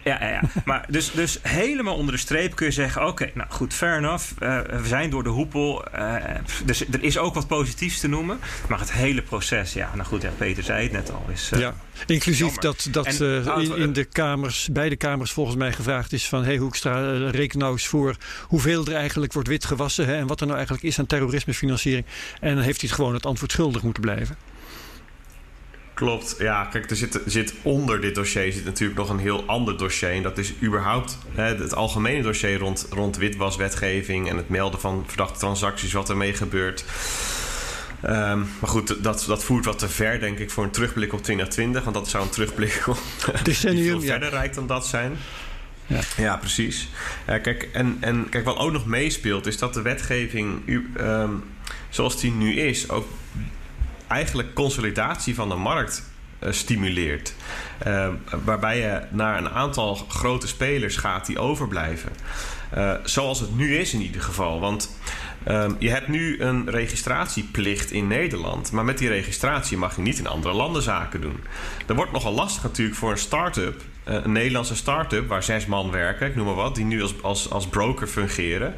Ja, ja, ja. maar dus, dus helemaal onder de streep kun je zeggen: oké, okay, nou goed, fair enough. Uh, we zijn door de hoepel. Uh, dus er is ook wat positiefs te noemen. Maar het hele proces, ja, nou goed, ja, Peter zei het net al. Is, uh, ja, inclusief jammer. dat, dat en, in, in, de kamers, beide kamers volgens mij gevraagd is: van hey Hoekstra, reken nou eens voor hoeveel er eigenlijk wordt wit gewassen. Hè, en wat er nou eigenlijk is aan terrorismefinanciering. En dan heeft hij het gewoon het antwoord schuldig moeten blijven. Klopt, ja. Kijk, er zit, zit onder dit dossier zit natuurlijk nog een heel ander dossier. En dat is überhaupt hè, het algemene dossier rond, rond witwaswetgeving en het melden van verdachte transacties, wat ermee gebeurt. Ehm, maar goed, dat, dat voert wat te ver, denk ik, voor een terugblik op 2020. Want dat zou een terugblik op Decennium, veel ja. verder rijdt dan dat zijn. Ja. Ja, precies. Ja, kijk, en, en kijk, wat ook nog meespeelt, is dat de wetgeving, ehm, zoals die nu is, ook eigenlijk consolidatie van de markt eh, stimuleert. Ehm, waarbij je naar een aantal grote spelers gaat die overblijven. Eh, zoals het nu is in ieder geval. Want ehm, je hebt nu een registratieplicht in Nederland. Maar met die registratie mag je niet in andere landen zaken doen. Dat wordt nogal lastig natuurlijk voor een start-up. Eh, een Nederlandse start-up waar zes man werken, ik noem maar wat, die nu als, als, als broker fungeren.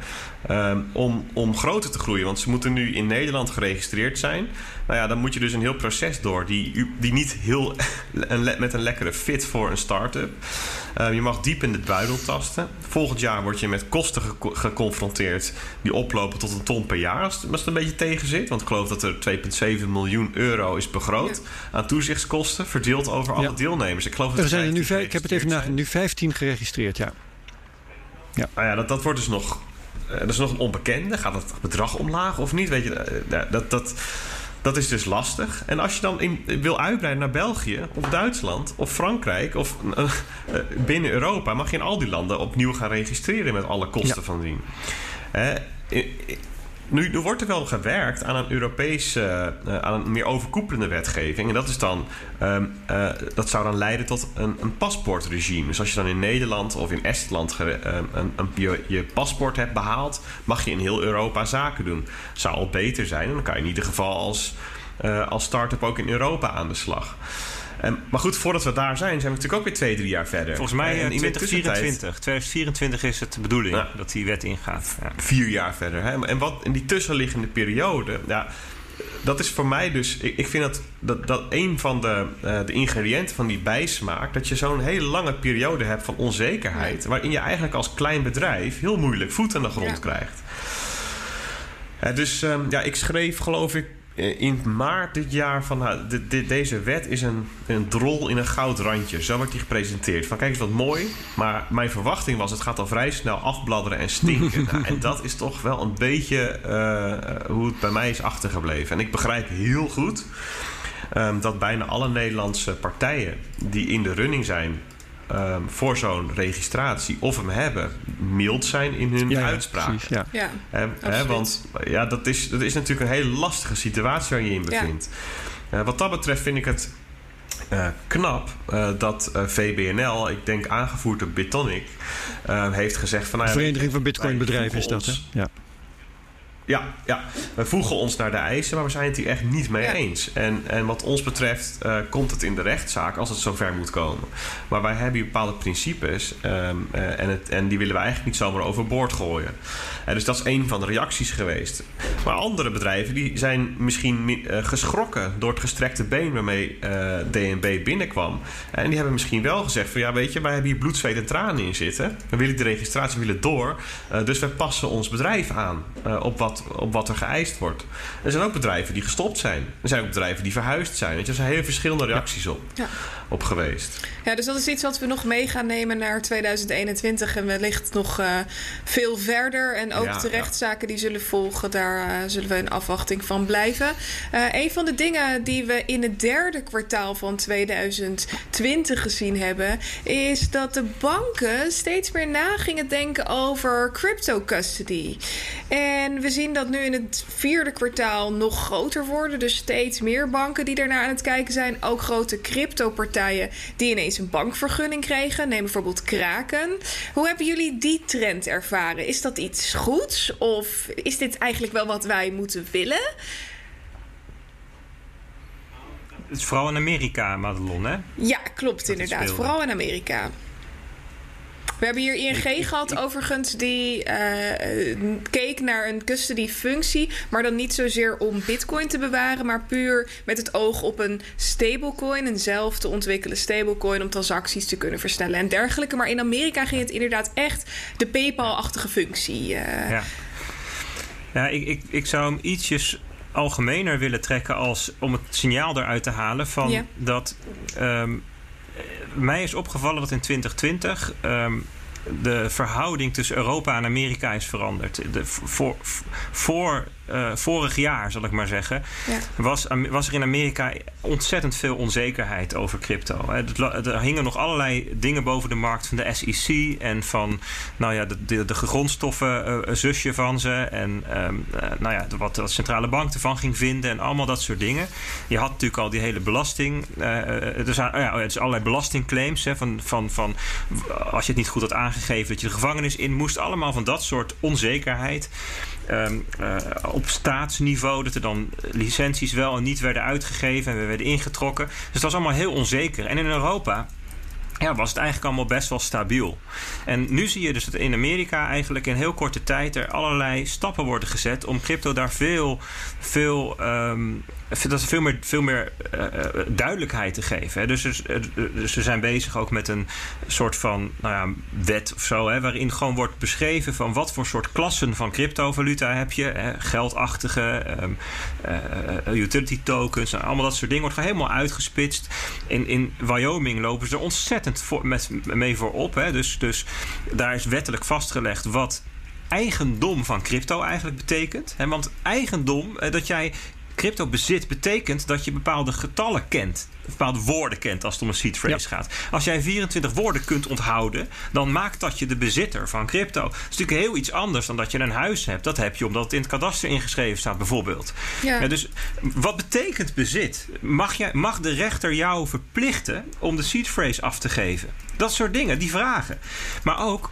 ehm, om, om groter te groeien. Want ze moeten nu in Nederland geregistreerd zijn. Nou ja, dan moet je dus een heel proces door die, die niet heel een met een lekkere fit voor een start-up. Eh, je mag diep in de buidel tasten. Volgend jaar word je met kosten geconfronteerd die oplopen tot een ton per jaar. Als het, als het een beetje tegen zit. Want ik geloof dat er 2,7 miljoen euro is begroot aan toezichtskosten. Verdeeld over alle Ja. deelnemers. Ik geloof dat Er zijn er nu 15 vijf, ik het even nagedacht, nu 15 geregistreerd, ja. nou ja, dat, dat wordt dus nog. eh, dat is nog een onbekende. Gaat het bedrag omlaag of niet? Weet je, eh, ja, dat, dat, dat is dus lastig. En als je dan in, wil uitbreiden naar België, of Duitsland, of Frankrijk, of eh, binnen Europa, mag je in al die landen opnieuw gaan registreren met alle kosten Ja. van dien. Nu, nu wordt er wel gewerkt aan een Europese, eh, aan een meer overkoepelende wetgeving. En dat is dan, ehm, eh, dat zou dan leiden tot een, een paspoortregime. Dus als je dan in Nederland of in Estland ehm, een, een, je, je paspoort hebt behaald, mag je in heel Europa zaken doen. Zou al beter zijn. En dan kan je in ieder geval als, eh, als start-up ook in Europa aan de slag. Maar goed, voordat we daar zijn, zijn we natuurlijk ook weer twee, drie jaar verder. Volgens mij En eh, in de tussentijd- 2024. 2024 is het de bedoeling Ja. dat die wet ingaat. Ja. vier jaar verder. Hè? En wat in die tussenliggende periode, ja, dat is voor mij dus. Ik, ik vind dat, dat, dat een van de, eh, de ingrediënten van die bijsmaak, dat je zo'n hele lange periode hebt van onzekerheid, waarin je eigenlijk als klein bedrijf heel moeilijk voet aan de grond Ja. krijgt. Dus ehm, ja, ik schreef geloof ik in maart dit jaar van nou, de- de- deze wet is een, een drol in een goudrandje. Zo wordt die gepresenteerd. Van kijk eens wat mooi. Maar mijn verwachting was het gaat al vrij snel afbladderen en stinken. Nou, en dat is toch wel een beetje eh, hoe het bij mij is achtergebleven. En ik begrijp heel goed ehm, dat bijna alle Nederlandse partijen die in de running zijn ehm, voor zo'n registratie of hem hebben, mild zijn in hun Ja, ja, ja. Ja, want ja, dat is, dat is natuurlijk een hele lastige situatie waar je in Ja. bevindt. Eh, wat dat betreft vind ik het eh, knap eh, dat eh, VBNL, ik denk aangevoerd door Bitonic, heeft gezegd van... De Nou, ja, Vereniging van Bitcoinbedrijven is dat, hè? Ja. Ja, ja, we voegen ons naar de eisen, maar we zijn het hier echt niet mee Ja. eens. En, en wat ons betreft eh, komt het in de rechtszaak als het zover moet komen. Maar wij hebben hier bepaalde principes ehm, eh, en, het, en die willen we eigenlijk niet zomaar overboord gooien. Dus dat is een van de reacties geweest. Maar andere bedrijven die zijn misschien mi- eh, geschrokken door het gestrekte been waarmee eh, DNB binnenkwam. En die hebben misschien wel gezegd van ja weet je, wij hebben hier bloed, zweet en tranen in zitten. We willen de registratie willen door. eh, dus wij passen ons bedrijf aan op, wat, op wat er geëist wordt. Er zijn ook bedrijven die gestopt zijn. Er zijn ook bedrijven die verhuisd zijn. Je, er zijn heel verschillende reacties op, Ja. Op geweest. Ja, dus dat is iets wat we nog mee gaan nemen naar 2021 en wellicht nog eh, veel verder. En ook Ja, de rechtszaken die zullen volgen, daar eh, zullen we in afwachting van blijven. Eh, een van de dingen die we in het derde kwartaal van 2020 gezien hebben, is dat de banken steeds meer na gingen denken over crypto custody. En we zien dat nu in het vierde kwartaal nog groter worden. Dus steeds meer banken die daarnaar aan het kijken zijn. Ook grote die ineens een bankvergunning kregen. Neem bijvoorbeeld Kraken. Hoe hebben jullie die trend ervaren? Is dat iets goeds? Of is dit eigenlijk wel wat wij moeten willen? Het is vooral in Amerika, Madelon, hè? Ja, klopt inderdaad. Vooral in Amerika. We hebben hier ING gehad, overigens, die eh, keek naar een custody-functie. Maar dan niet zozeer om Bitcoin te bewaren, maar puur met het oog op een stablecoin. Een zelf te ontwikkelen stablecoin om transacties te kunnen versnellen en dergelijke. Maar in Amerika ging het inderdaad echt de PayPal-achtige functie. eh, Ja, ja ik, ik, ik zou hem ietsjes algemener willen trekken als om het signaal eruit te halen van Ja. dat ehm, eh, mij is opgevallen dat in 2020 ehm, de verhouding tussen Europa en Amerika is veranderd. De, voor voor vorig jaar, zal ik maar zeggen, Ja. was, was er in Amerika ontzettend veel onzekerheid over crypto. Er hingen nog allerlei dingen boven de markt van de SEC en van nou ja, de, de, de grondstoffen eh, zusje van ze. En ehm, eh, nou ja, wat de centrale bank ervan ging vinden en allemaal dat soort dingen. Je had natuurlijk al die hele belasting. eh, er zijn ja, het is allerlei belastingclaims. Hè, van, van, van als je het niet goed had aangegeven dat je de gevangenis in moest. Allemaal van dat soort onzekerheid. Ehm, eh, op staatsniveau dat er dan licenties wel en niet werden uitgegeven en we werden ingetrokken. Dus het was allemaal heel onzeker. En in Europa ja, was het eigenlijk allemaal best wel stabiel. En nu zie je dus dat in Amerika eigenlijk in heel korte tijd er allerlei stappen worden gezet om crypto daar veel, veel, ehm, dat is veel meer, veel meer eh, eh, duidelijkheid te geven. Hè. Dus, dus ze zijn bezig ook met een soort van nou ja, wet of zo, hè, waarin gewoon wordt beschreven van wat voor soort klassen van cryptovaluta heb je. Geldachtige, ehm, eh, utility tokens, allemaal dat soort dingen wordt gewoon helemaal uitgespitst. In, in Wyoming lopen ze er ontzettend voor, met, mee voor op. Hè. Dus, dus daar is wettelijk vastgelegd wat eigendom van crypto eigenlijk betekent. Hè, want eigendom, dat jij crypto bezit, betekent dat je bepaalde getallen kent. Bepaalde woorden kent als het om een seed phrase gaat. Als jij 24 woorden kunt onthouden, dan maakt dat je de bezitter van crypto. Dat is natuurlijk heel iets anders dan dat je een huis hebt. Dat heb je omdat het in het kadaster ingeschreven staat, bijvoorbeeld. Ja. Ja, dus wat betekent bezit? Mag, jij, mag de rechter jou verplichten om de seed phrase af te geven? Dat soort dingen, die vragen. Maar ook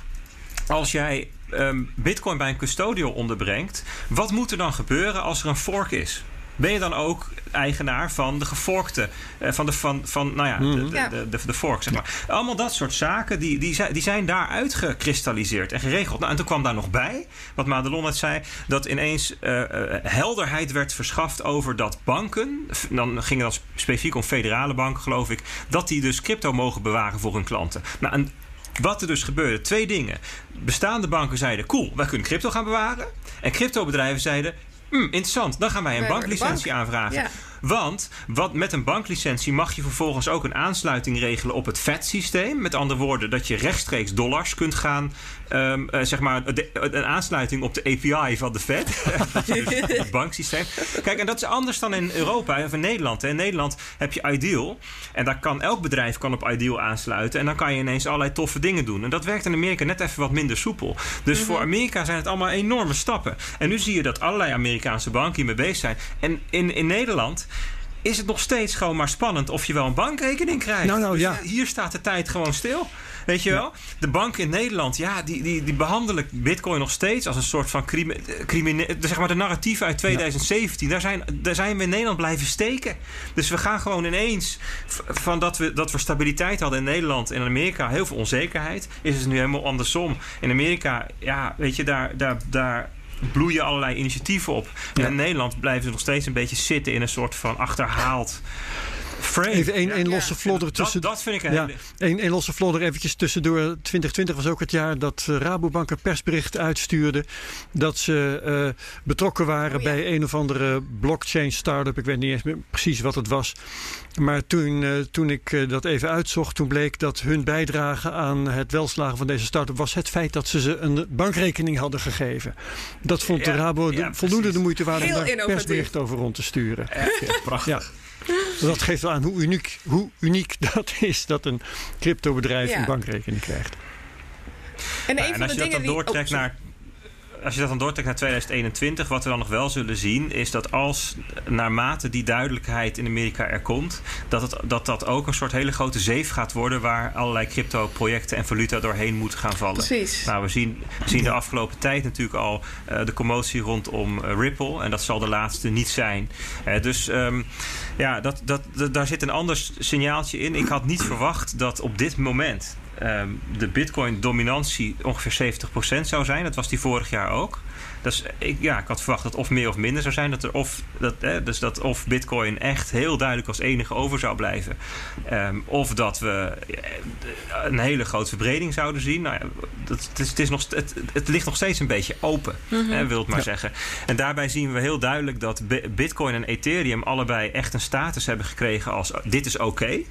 als jij ehm, bitcoin bij een custodial onderbrengt, wat moet er dan gebeuren als er een fork is? Ben je dan ook eigenaar van de geforkte, eh, van de, van, van, nou ja, de, de, de, de, de fork, zeg maar. Allemaal dat soort zaken, die, die, zijn, die zijn daar uitgekristalliseerd en geregeld. Nou, en toen kwam daar nog bij, wat Madelon net zei, dat ineens eh, eh, helderheid werd verschaft over dat banken, dan ging het dan specifiek om federale banken, geloof ik, dat die dus crypto mogen bewaren voor hun klanten. Nou, en wat er dus gebeurde, twee dingen. Bestaande banken zeiden, cool, wij kunnen crypto gaan bewaren. En cryptobedrijven zeiden, "Hmm, interessant, dan gaan wij een Wij banklicentie bank. aanvragen. Ja. Want wat, met een banklicentie mag je vervolgens ook een aansluiting regelen op het FED-systeem. Met andere woorden, dat je rechtstreeks dollars kunt gaan. Ehm, eh, zeg maar de- een aansluiting op de API van de Fed. Dus het banksysteem. Kijk, en dat is anders dan in Europa of in Nederland. In Nederland heb je Ideal. En daar kan elk bedrijf kan op Ideal aansluiten. En dan kan je ineens allerlei toffe dingen doen. En dat werkt in Amerika net even wat minder soepel. Dus voor Amerika zijn het allemaal enorme stappen. En nu zie je dat allerlei Amerikaanse banken hiermee bezig zijn. En in, in Nederland is het nog steeds gewoon maar spannend of je wel een bankrekening krijgt. Nou, nou, Dus ja. Hier staat de tijd gewoon stil. Weet je wel? De banken in Nederland, ja, die, die, die behandelen bitcoin nog steeds als een soort van crime, crimine, zeg maar de narratief uit 2017. Daar, zijn, daar zijn we in Nederland blijven steken. Dus we gaan gewoon ineens van dat we, dat we stabiliteit hadden in Nederland en in Amerika, heel veel onzekerheid, is het nu helemaal andersom. In Amerika, ja, weet je, daar, daar, daar bloeien allerlei initiatieven op. En Ja. in Nederland blijven ze nog steeds een beetje zitten in een soort van achterhaald frame. Even Ja. losse vlodder tussen. dat, dat vind ik een Ja, hele... één losse vlodder eventjes tussendoor. 2020 was ook het jaar dat eh, Rabobank een persbericht uitstuurde dat ze eh, betrokken waren Oh ja. bij een of andere blockchain startup. Ik weet niet eens meer precies wat het was. Maar toen, eh, toen ik dat even uitzocht, toen bleek dat hun bijdrage aan het welslagen van deze start-up was het feit dat ze ze een bankrekening hadden gegeven. Dat vond de Ja, Rabo de- voldoende precies. de moeite waard om daar een persbericht over rond te sturen. Prachtig. Dat geeft wel aan hoe uniek, hoe uniek dat is dat een cryptobedrijf Ja. een bankrekening krijgt. En Ja, als je dat dan die... doortrekt oh, naar. Als je dat dan doortrekt naar 2021, wat we dan nog wel zullen zien, is dat als naarmate die duidelijkheid in Amerika er komt, dat, het, dat dat ook een soort hele grote zeef gaat worden waar allerlei crypto-projecten en valuta doorheen moeten gaan vallen. Precies. Nou, we zien, we zien de afgelopen tijd natuurlijk al eh, de commotie rondom eh, Ripple. En dat zal de laatste niet zijn. Dus ehm, ja, dat, dat, daar zit een ander signaaltje in. Ik had niet verwacht dat op dit moment ehm, de Bitcoin-dominantie ongeveer 70% zou zijn. Dat was die vorig jaar ook. Dus ik, ja, ik had verwacht dat of meer of minder zou zijn. Dat er of, dat, eh, dus dat of Bitcoin echt heel duidelijk als enige over zou blijven. Ehm, of dat we eh, een hele grote verbreding zouden zien. Nou ja, dat, het, is, het, is nog, het, het ligt nog steeds een beetje open, hè, wil het maar Ja. zeggen. En daarbij zien we heel duidelijk dat Bi- Bitcoin en Ethereum allebei echt een status hebben gekregen als dit is oké. Hè,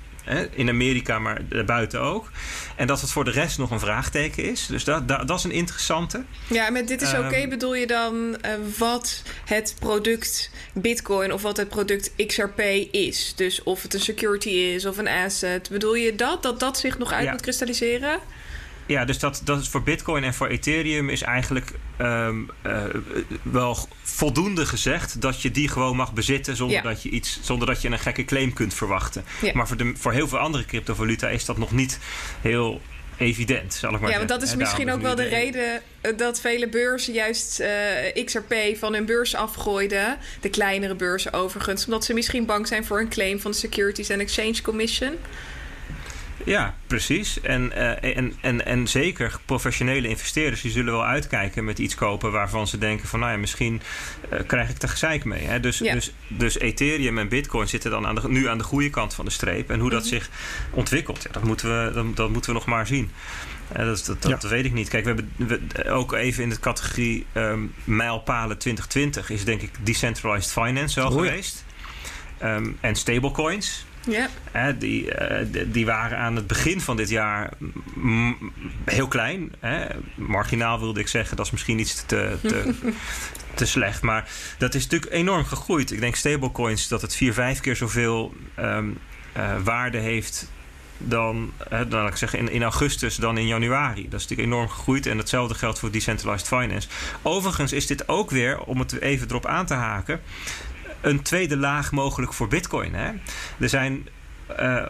in Amerika, maar daarbuiten ook. En dat het voor de rest nog een vraagteken is. Dus dat, dat, dat is een interessante. Ja, met dit is oké Ehm, bedoel je dan eh, wat het product Bitcoin of wat het product XRP is? Dus of het een security is of een asset. Bedoel je dat? Dat dat zich nog uit Ja. moet kristalliseren? Ja, dus dat, dat is voor Bitcoin en voor Ethereum is eigenlijk ehm, eh, wel voldoende gezegd dat je die gewoon mag bezitten zonder, Ja. dat, je iets, zonder dat je een gekke claim kunt verwachten. Ja. Maar voor, de, voor heel veel andere cryptovaluta is dat nog niet heel evident, zal ik maar Ja, zeggen. want dat is misschien ook wel de reden eh, dat vele beurzen juist eh, XRP van hun beurs afgooiden. De kleinere beurzen overigens. Omdat ze misschien bang zijn voor een claim van de Securities and Exchange Commission. Ja, precies. En, eh, en, en, en zeker professionele investeerders die zullen wel uitkijken met iets kopen waarvan ze denken van nou ja, misschien eh, krijg ik er gezeik mee. Hè? Dus, Ja. dus, dus Ethereum en Bitcoin zitten dan aan de, nu aan de goede kant van de streep. En hoe dat Mhm. zich ontwikkelt, ja, dat, moeten we, dat, dat moeten we nog maar zien. Eh, dat, dat, dat weet ik niet. Kijk, we hebben we, ook even in de categorie ehm, mijlpalen 2020 is denk ik decentralized finance wel Oh ja. geweest. Ehm, en stablecoins. Ja, Hè, die, eh, die waren aan het begin van dit jaar heel klein. Hè. Marginaal wilde ik zeggen, dat is misschien iets te, te, te slecht. Maar dat is natuurlijk enorm gegroeid. Ik denk stablecoins dat het vier, vijf keer zoveel ehm, eh, waarde heeft dan, hè, dan laat ik zeggen, in, in augustus dan in januari. Dat is natuurlijk enorm gegroeid. En hetzelfde geldt voor decentralized finance. Overigens is dit ook weer, om het even erop aan te haken een tweede laag mogelijk voor Bitcoin. Hè? Er zijn eh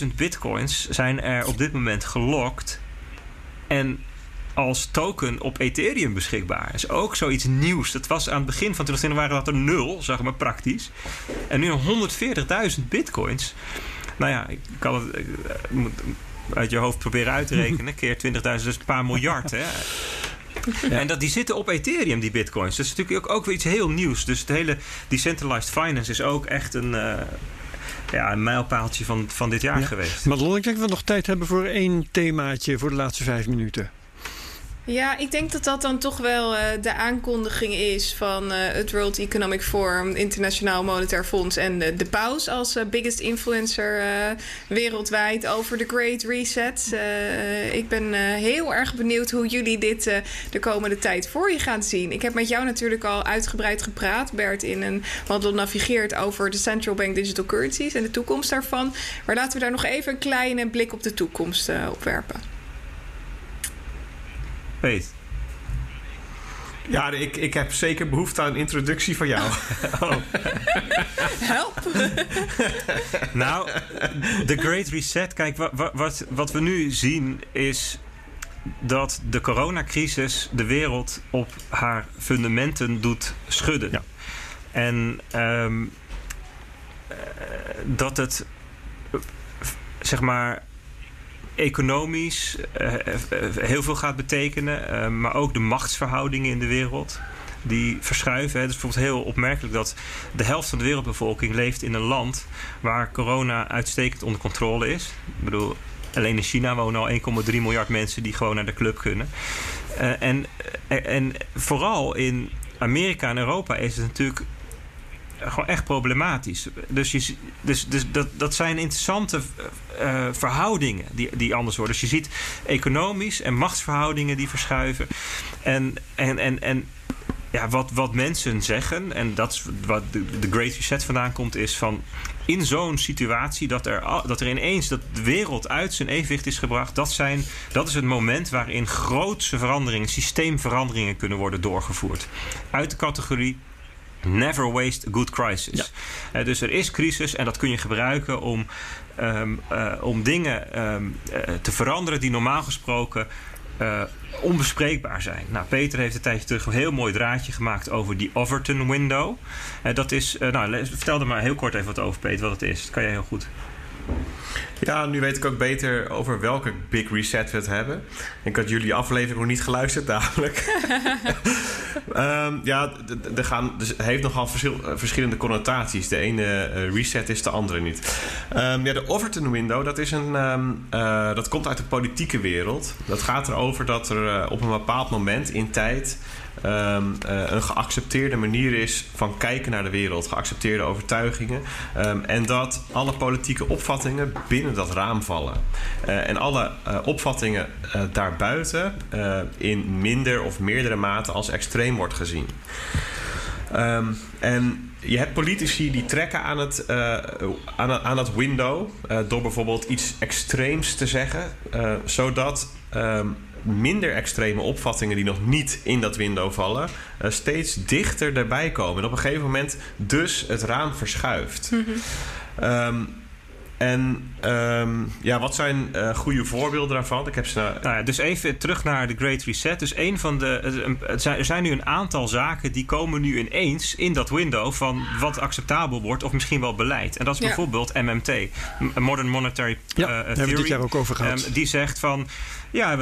140.000 Bitcoins zijn er op dit moment gelokt en als token op Ethereum beschikbaar. Dat is ook zoiets nieuws. Dat was aan het begin van 2020 waren dat er nul, zeg maar praktisch. En nu 140.000 Bitcoins. Nou ja, ik kan het ik, eh, moet uit je hoofd proberen uit te rekenen. Keer 20.000, dus een paar miljard. Hè? En dat, die zitten op Ethereum, die bitcoins. Dat is natuurlijk ook, ook weer iets heel nieuws. Dus het hele decentralized finance is ook echt een, eh, ja, een mijlpaaltje van, van dit jaar Ja. geweest. Madelon, ik denk dat we nog tijd hebben voor één themaatje voor de laatste vijf minuten. Ja, ik denk dat dat dan toch wel eh, de aankondiging is van eh, het World Economic Forum, Internationaal Monetair Fonds en de, de paus als eh, biggest influencer wereldwijd over de Great Reset. Ik ben heel erg benieuwd hoe jullie dit de komende tijd voor je gaan zien. Ik heb met jou natuurlijk al uitgebreid gepraat, Bert, in een wat navigeert over de central bank digital currencies en de toekomst daarvan. Maar laten we daar nog even een kleine blik op de toekomst op werpen. Peet. Ja, ik, ik heb zeker behoefte aan een introductie van jou. Help! Nou, de Great Reset. Kijk, wa- wa- wat, wat we nu zien is dat de coronacrisis de wereld op haar fundamenten doet schudden. Ja. En ehm, eh, dat het, eh, zeg maar, economisch eh, heel veel gaat betekenen. eh, maar ook de machtsverhoudingen in de wereld. Die verschuiven. Het is bijvoorbeeld heel opmerkelijk dat de helft van de wereldbevolking leeft in een land waar corona uitstekend onder controle is. Ik bedoel, alleen in China wonen al 1,3 miljard mensen die gewoon naar de club kunnen. En, en, en vooral in Amerika en Europa is het natuurlijk gewoon echt problematisch. Dus, je, dus, dus dat, dat zijn interessante eh, verhoudingen die, die anders worden. Dus je ziet economisch en machtsverhoudingen die verschuiven. En, en, en, en ja, wat, wat mensen zeggen, en dat is wat de, de Great Reset vandaan komt, is van in zo'n situatie dat er, dat er ineens dat de wereld uit zijn evenwicht is gebracht, dat, zijn, dat is het moment waarin grootse veranderingen, systeemveranderingen kunnen worden doorgevoerd. Uit de categorie Never waste a good crisis. Eh, dus er is crisis en dat kun je gebruiken om, ehm, eh, om dingen ehm, eh, te veranderen die normaal gesproken onbespreekbaar zijn. Nou, Peter heeft een tijdje terug een heel mooi draadje gemaakt over die Overton window. Dat is, nou, vertel er maar heel kort even wat over, Peter, wat het is. Dat kan jij heel goed. Ja, nu weet ik ook beter over welke Big Reset we het hebben. Ik had jullie aflevering nog niet geluisterd, namelijk. Ehm, ja, er gaan, dus het heeft nogal verschil, eh, verschillende connotaties. De ene eh, reset is de andere niet. Ehm, ja, de Overton window, dat, is een, ehm, eh, dat komt uit de politieke wereld. Dat gaat erover dat er op een bepaald moment in tijd ehm, een geaccepteerde manier is van kijken naar de wereld, geaccepteerde overtuigingen. Ehm, en dat alle politieke opvattingen binnen dat raam vallen. en alle opvattingen daarbuiten in minder of meerdere mate als extreem wordt gezien. Ehm, en je hebt politici die trekken aan het, aan, aan het window door bijvoorbeeld iets extreems te zeggen, zodat minder extreme opvattingen die nog niet in dat window vallen, steeds dichter erbij komen. En op een gegeven moment dus het raam verschuift. Mm -hmm. um, en um, ja, wat zijn uh, goede voorbeelden daarvan? Ik heb ze nou... nou ja, dus even terug naar de Great Reset. Dus een van de. Er zijn nu een aantal zaken die komen nu ineens in dat window van wat acceptabel wordt of misschien wel beleid. En dat is bijvoorbeeld. MMT, Modern Monetary ja, uh, Theory. Hebben we dit jaar ook over gehad. Um, die zegt van. Ja,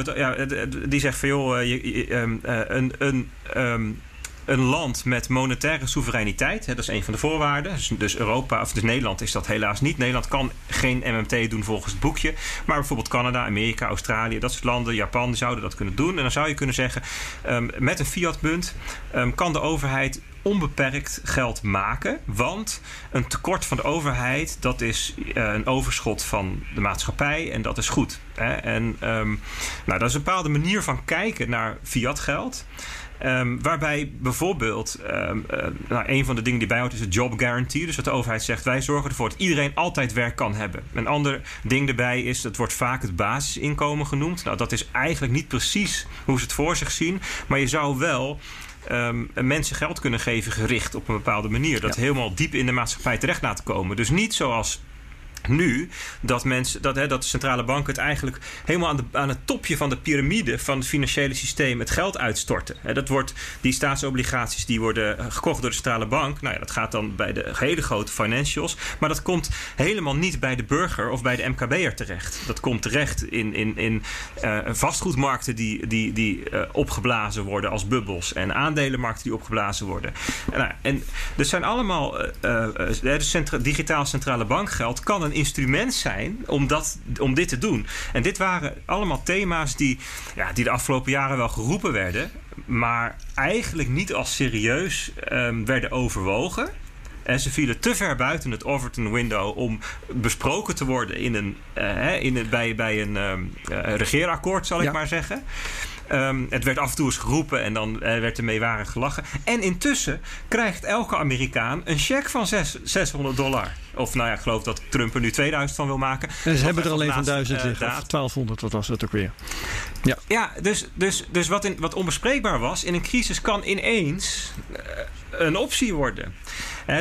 die zegt van joh, je, um, uh, een. een um, een land met monetaire soevereiniteit. Hè, dat is een van de voorwaarden. Dus, dus, Europa, of dus Nederland is dat helaas niet. Nederland kan geen MMT doen volgens het boekje. Maar bijvoorbeeld Canada, Amerika, Australië, dat soort landen, Japan zouden dat kunnen doen. En dan zou je kunnen zeggen, um, met een fiatmunt um, kan de overheid onbeperkt geld maken. Want een tekort van de overheid, dat is uh, een overschot van de maatschappij en dat is goed. Hè? En um, nou, dat is een bepaalde manier van kijken naar fiatgeld. Um, waarbij bijvoorbeeld, um, uh, nou, een van de dingen die bijhoudt is het job guarantee. Dus dat de overheid zegt, wij zorgen ervoor dat iedereen altijd werk kan hebben. Een ander ding erbij is, het wordt vaak het basisinkomen genoemd. Nou, dat is eigenlijk niet precies hoe ze het voor zich zien. Maar je zou wel um, mensen geld kunnen geven gericht op een bepaalde manier. Dat ja. helemaal diep in de maatschappij terecht laten komen. Dus niet zoals nu dat, mensen, dat, hè, dat de centrale banken het eigenlijk helemaal aan, de, aan het topje van de piramide van het financiële systeem het geld uitstorten. Hè, dat wordt, die staatsobligaties die worden gekocht door de centrale bank, nou ja, dat gaat dan bij de hele grote financials, maar dat komt helemaal niet bij de burger of bij de MKB'er terecht. Dat komt terecht in, in, in uh, vastgoedmarkten die, die, die uh, opgeblazen worden als bubbels en aandelenmarkten die opgeblazen worden. En, nou, en er zijn allemaal, uh, digitaal centrale bankgeld kan een instrument zijn om, dat, om dit te doen. En dit waren allemaal thema's die, ja, die de afgelopen jaren wel geroepen werden, maar eigenlijk niet als serieus um, werden overwogen. En ze vielen te ver buiten het Overton window om besproken te worden in een, uh, in een, bij, bij een um, uh, regeerakkoord, zal ja. ik maar zeggen. Um, het werd af en toe eens geroepen en dan uh, werd er meewarig gelachen. En intussen krijgt elke Amerikaan een cheque van zes, 600 dollar. Of nou ja, ik geloof dat Trump er nu 2000 van wil maken. En ze hebben er alleen van 1000 liggen. Uh, of 1200, wat was het ook weer? Ja, ja dus, dus, dus wat, in, wat onbespreekbaar was, in een crisis kan ineens uh, een optie worden.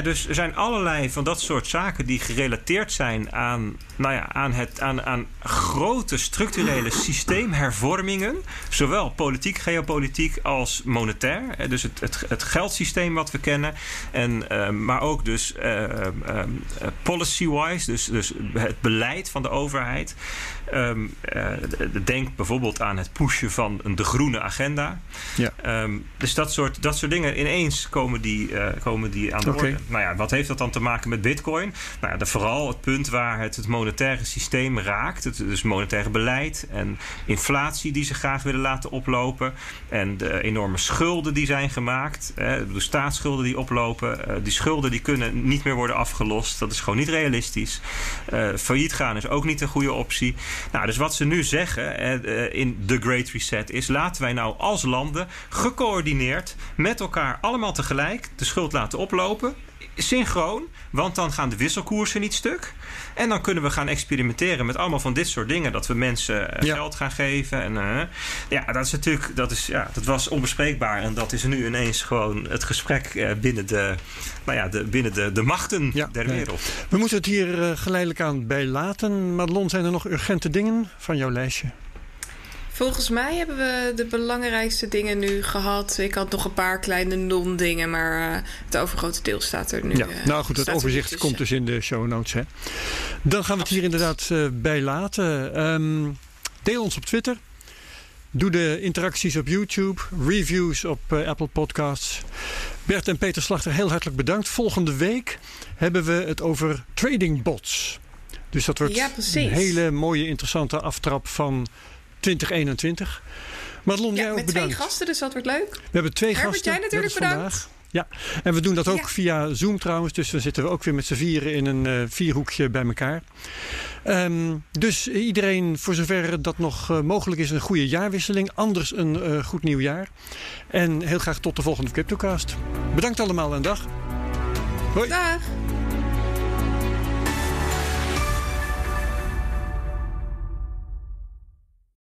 Dus er zijn allerlei van dat soort zaken die gerelateerd zijn aan, nou ja, aan, het, aan, aan grote structurele systeemhervormingen. Zowel politiek, geopolitiek als monetair. Dus het, het, het geldsysteem wat we kennen. En, uh, maar ook dus uh, uh, policy-wise, dus, dus het beleid van de overheid. Um, denk bijvoorbeeld aan het pushen van een de groene agenda. Ja. Um, dus dat soort, dat soort dingen ineens komen die, komen die aan de okay. orde. Nou ja, wat heeft dat dan te maken met bitcoin? Nou ja, de, vooral het punt waar het het monetaire systeem raakt. Het, dus monetaire beleid en inflatie die ze graag willen laten oplopen. En de enorme schulden die zijn gemaakt. Hè, de staatsschulden die oplopen. Uh, die schulden die kunnen niet meer worden afgelost. Dat is gewoon niet realistisch. Failliet gaan is ook niet een goede optie. Nou, dus wat ze nu zeggen uh, in The Great Reset is... laten wij nou als landen gecoördineerd met elkaar allemaal tegelijk de schuld laten oplopen synchroon, want dan gaan de wisselkoersen niet stuk. En dan kunnen we gaan experimenteren met allemaal van dit soort dingen. Dat we mensen ja. geld gaan geven. En uh, ja, dat is natuurlijk, dat, is, ja, dat was onbespreekbaar. En dat is nu ineens gewoon het gesprek uh, binnen, de, nou ja, de, binnen de, de machten ja, der wereld. We moeten het hier geleidelijk aan bij laten. Madelon, zijn er nog urgente dingen van jouw lijstje? Volgens mij hebben we de belangrijkste dingen nu gehad. Ik had nog een paar kleine non-dingen, maar uh, het overgrote deel staat er nu. Ja, uh, nou goed, het overzicht komt dus in de show notes. Hè. Dan gaan we het hier inderdaad uh, bij laten. Um, deel ons op Twitter. Doe de interacties op YouTube. Reviews op Apple Podcasts. Bert en Peter Slachter, heel hartelijk bedankt. Volgende week hebben we het over trading bots. Dus dat wordt ja, een hele mooie, interessante aftrap van 2021. Madelon, Ja, jij ook met bedankt. twee gasten, dus dat wordt leuk. We hebben twee Herbert, gasten. jij natuurlijk bedankt. vandaag. Ja, en we doen dat ook Ja. via Zoom trouwens. Dus dan zitten we ook weer met z'n vieren in een eh, vierhoekje bij elkaar. Ehm, dus iedereen, voor zover dat nog eh, mogelijk is, een goede jaarwisseling. Anders een eh, goed nieuw jaar. En heel graag tot de volgende CryptoCast. Bedankt allemaal en dag. Hoi. Dag!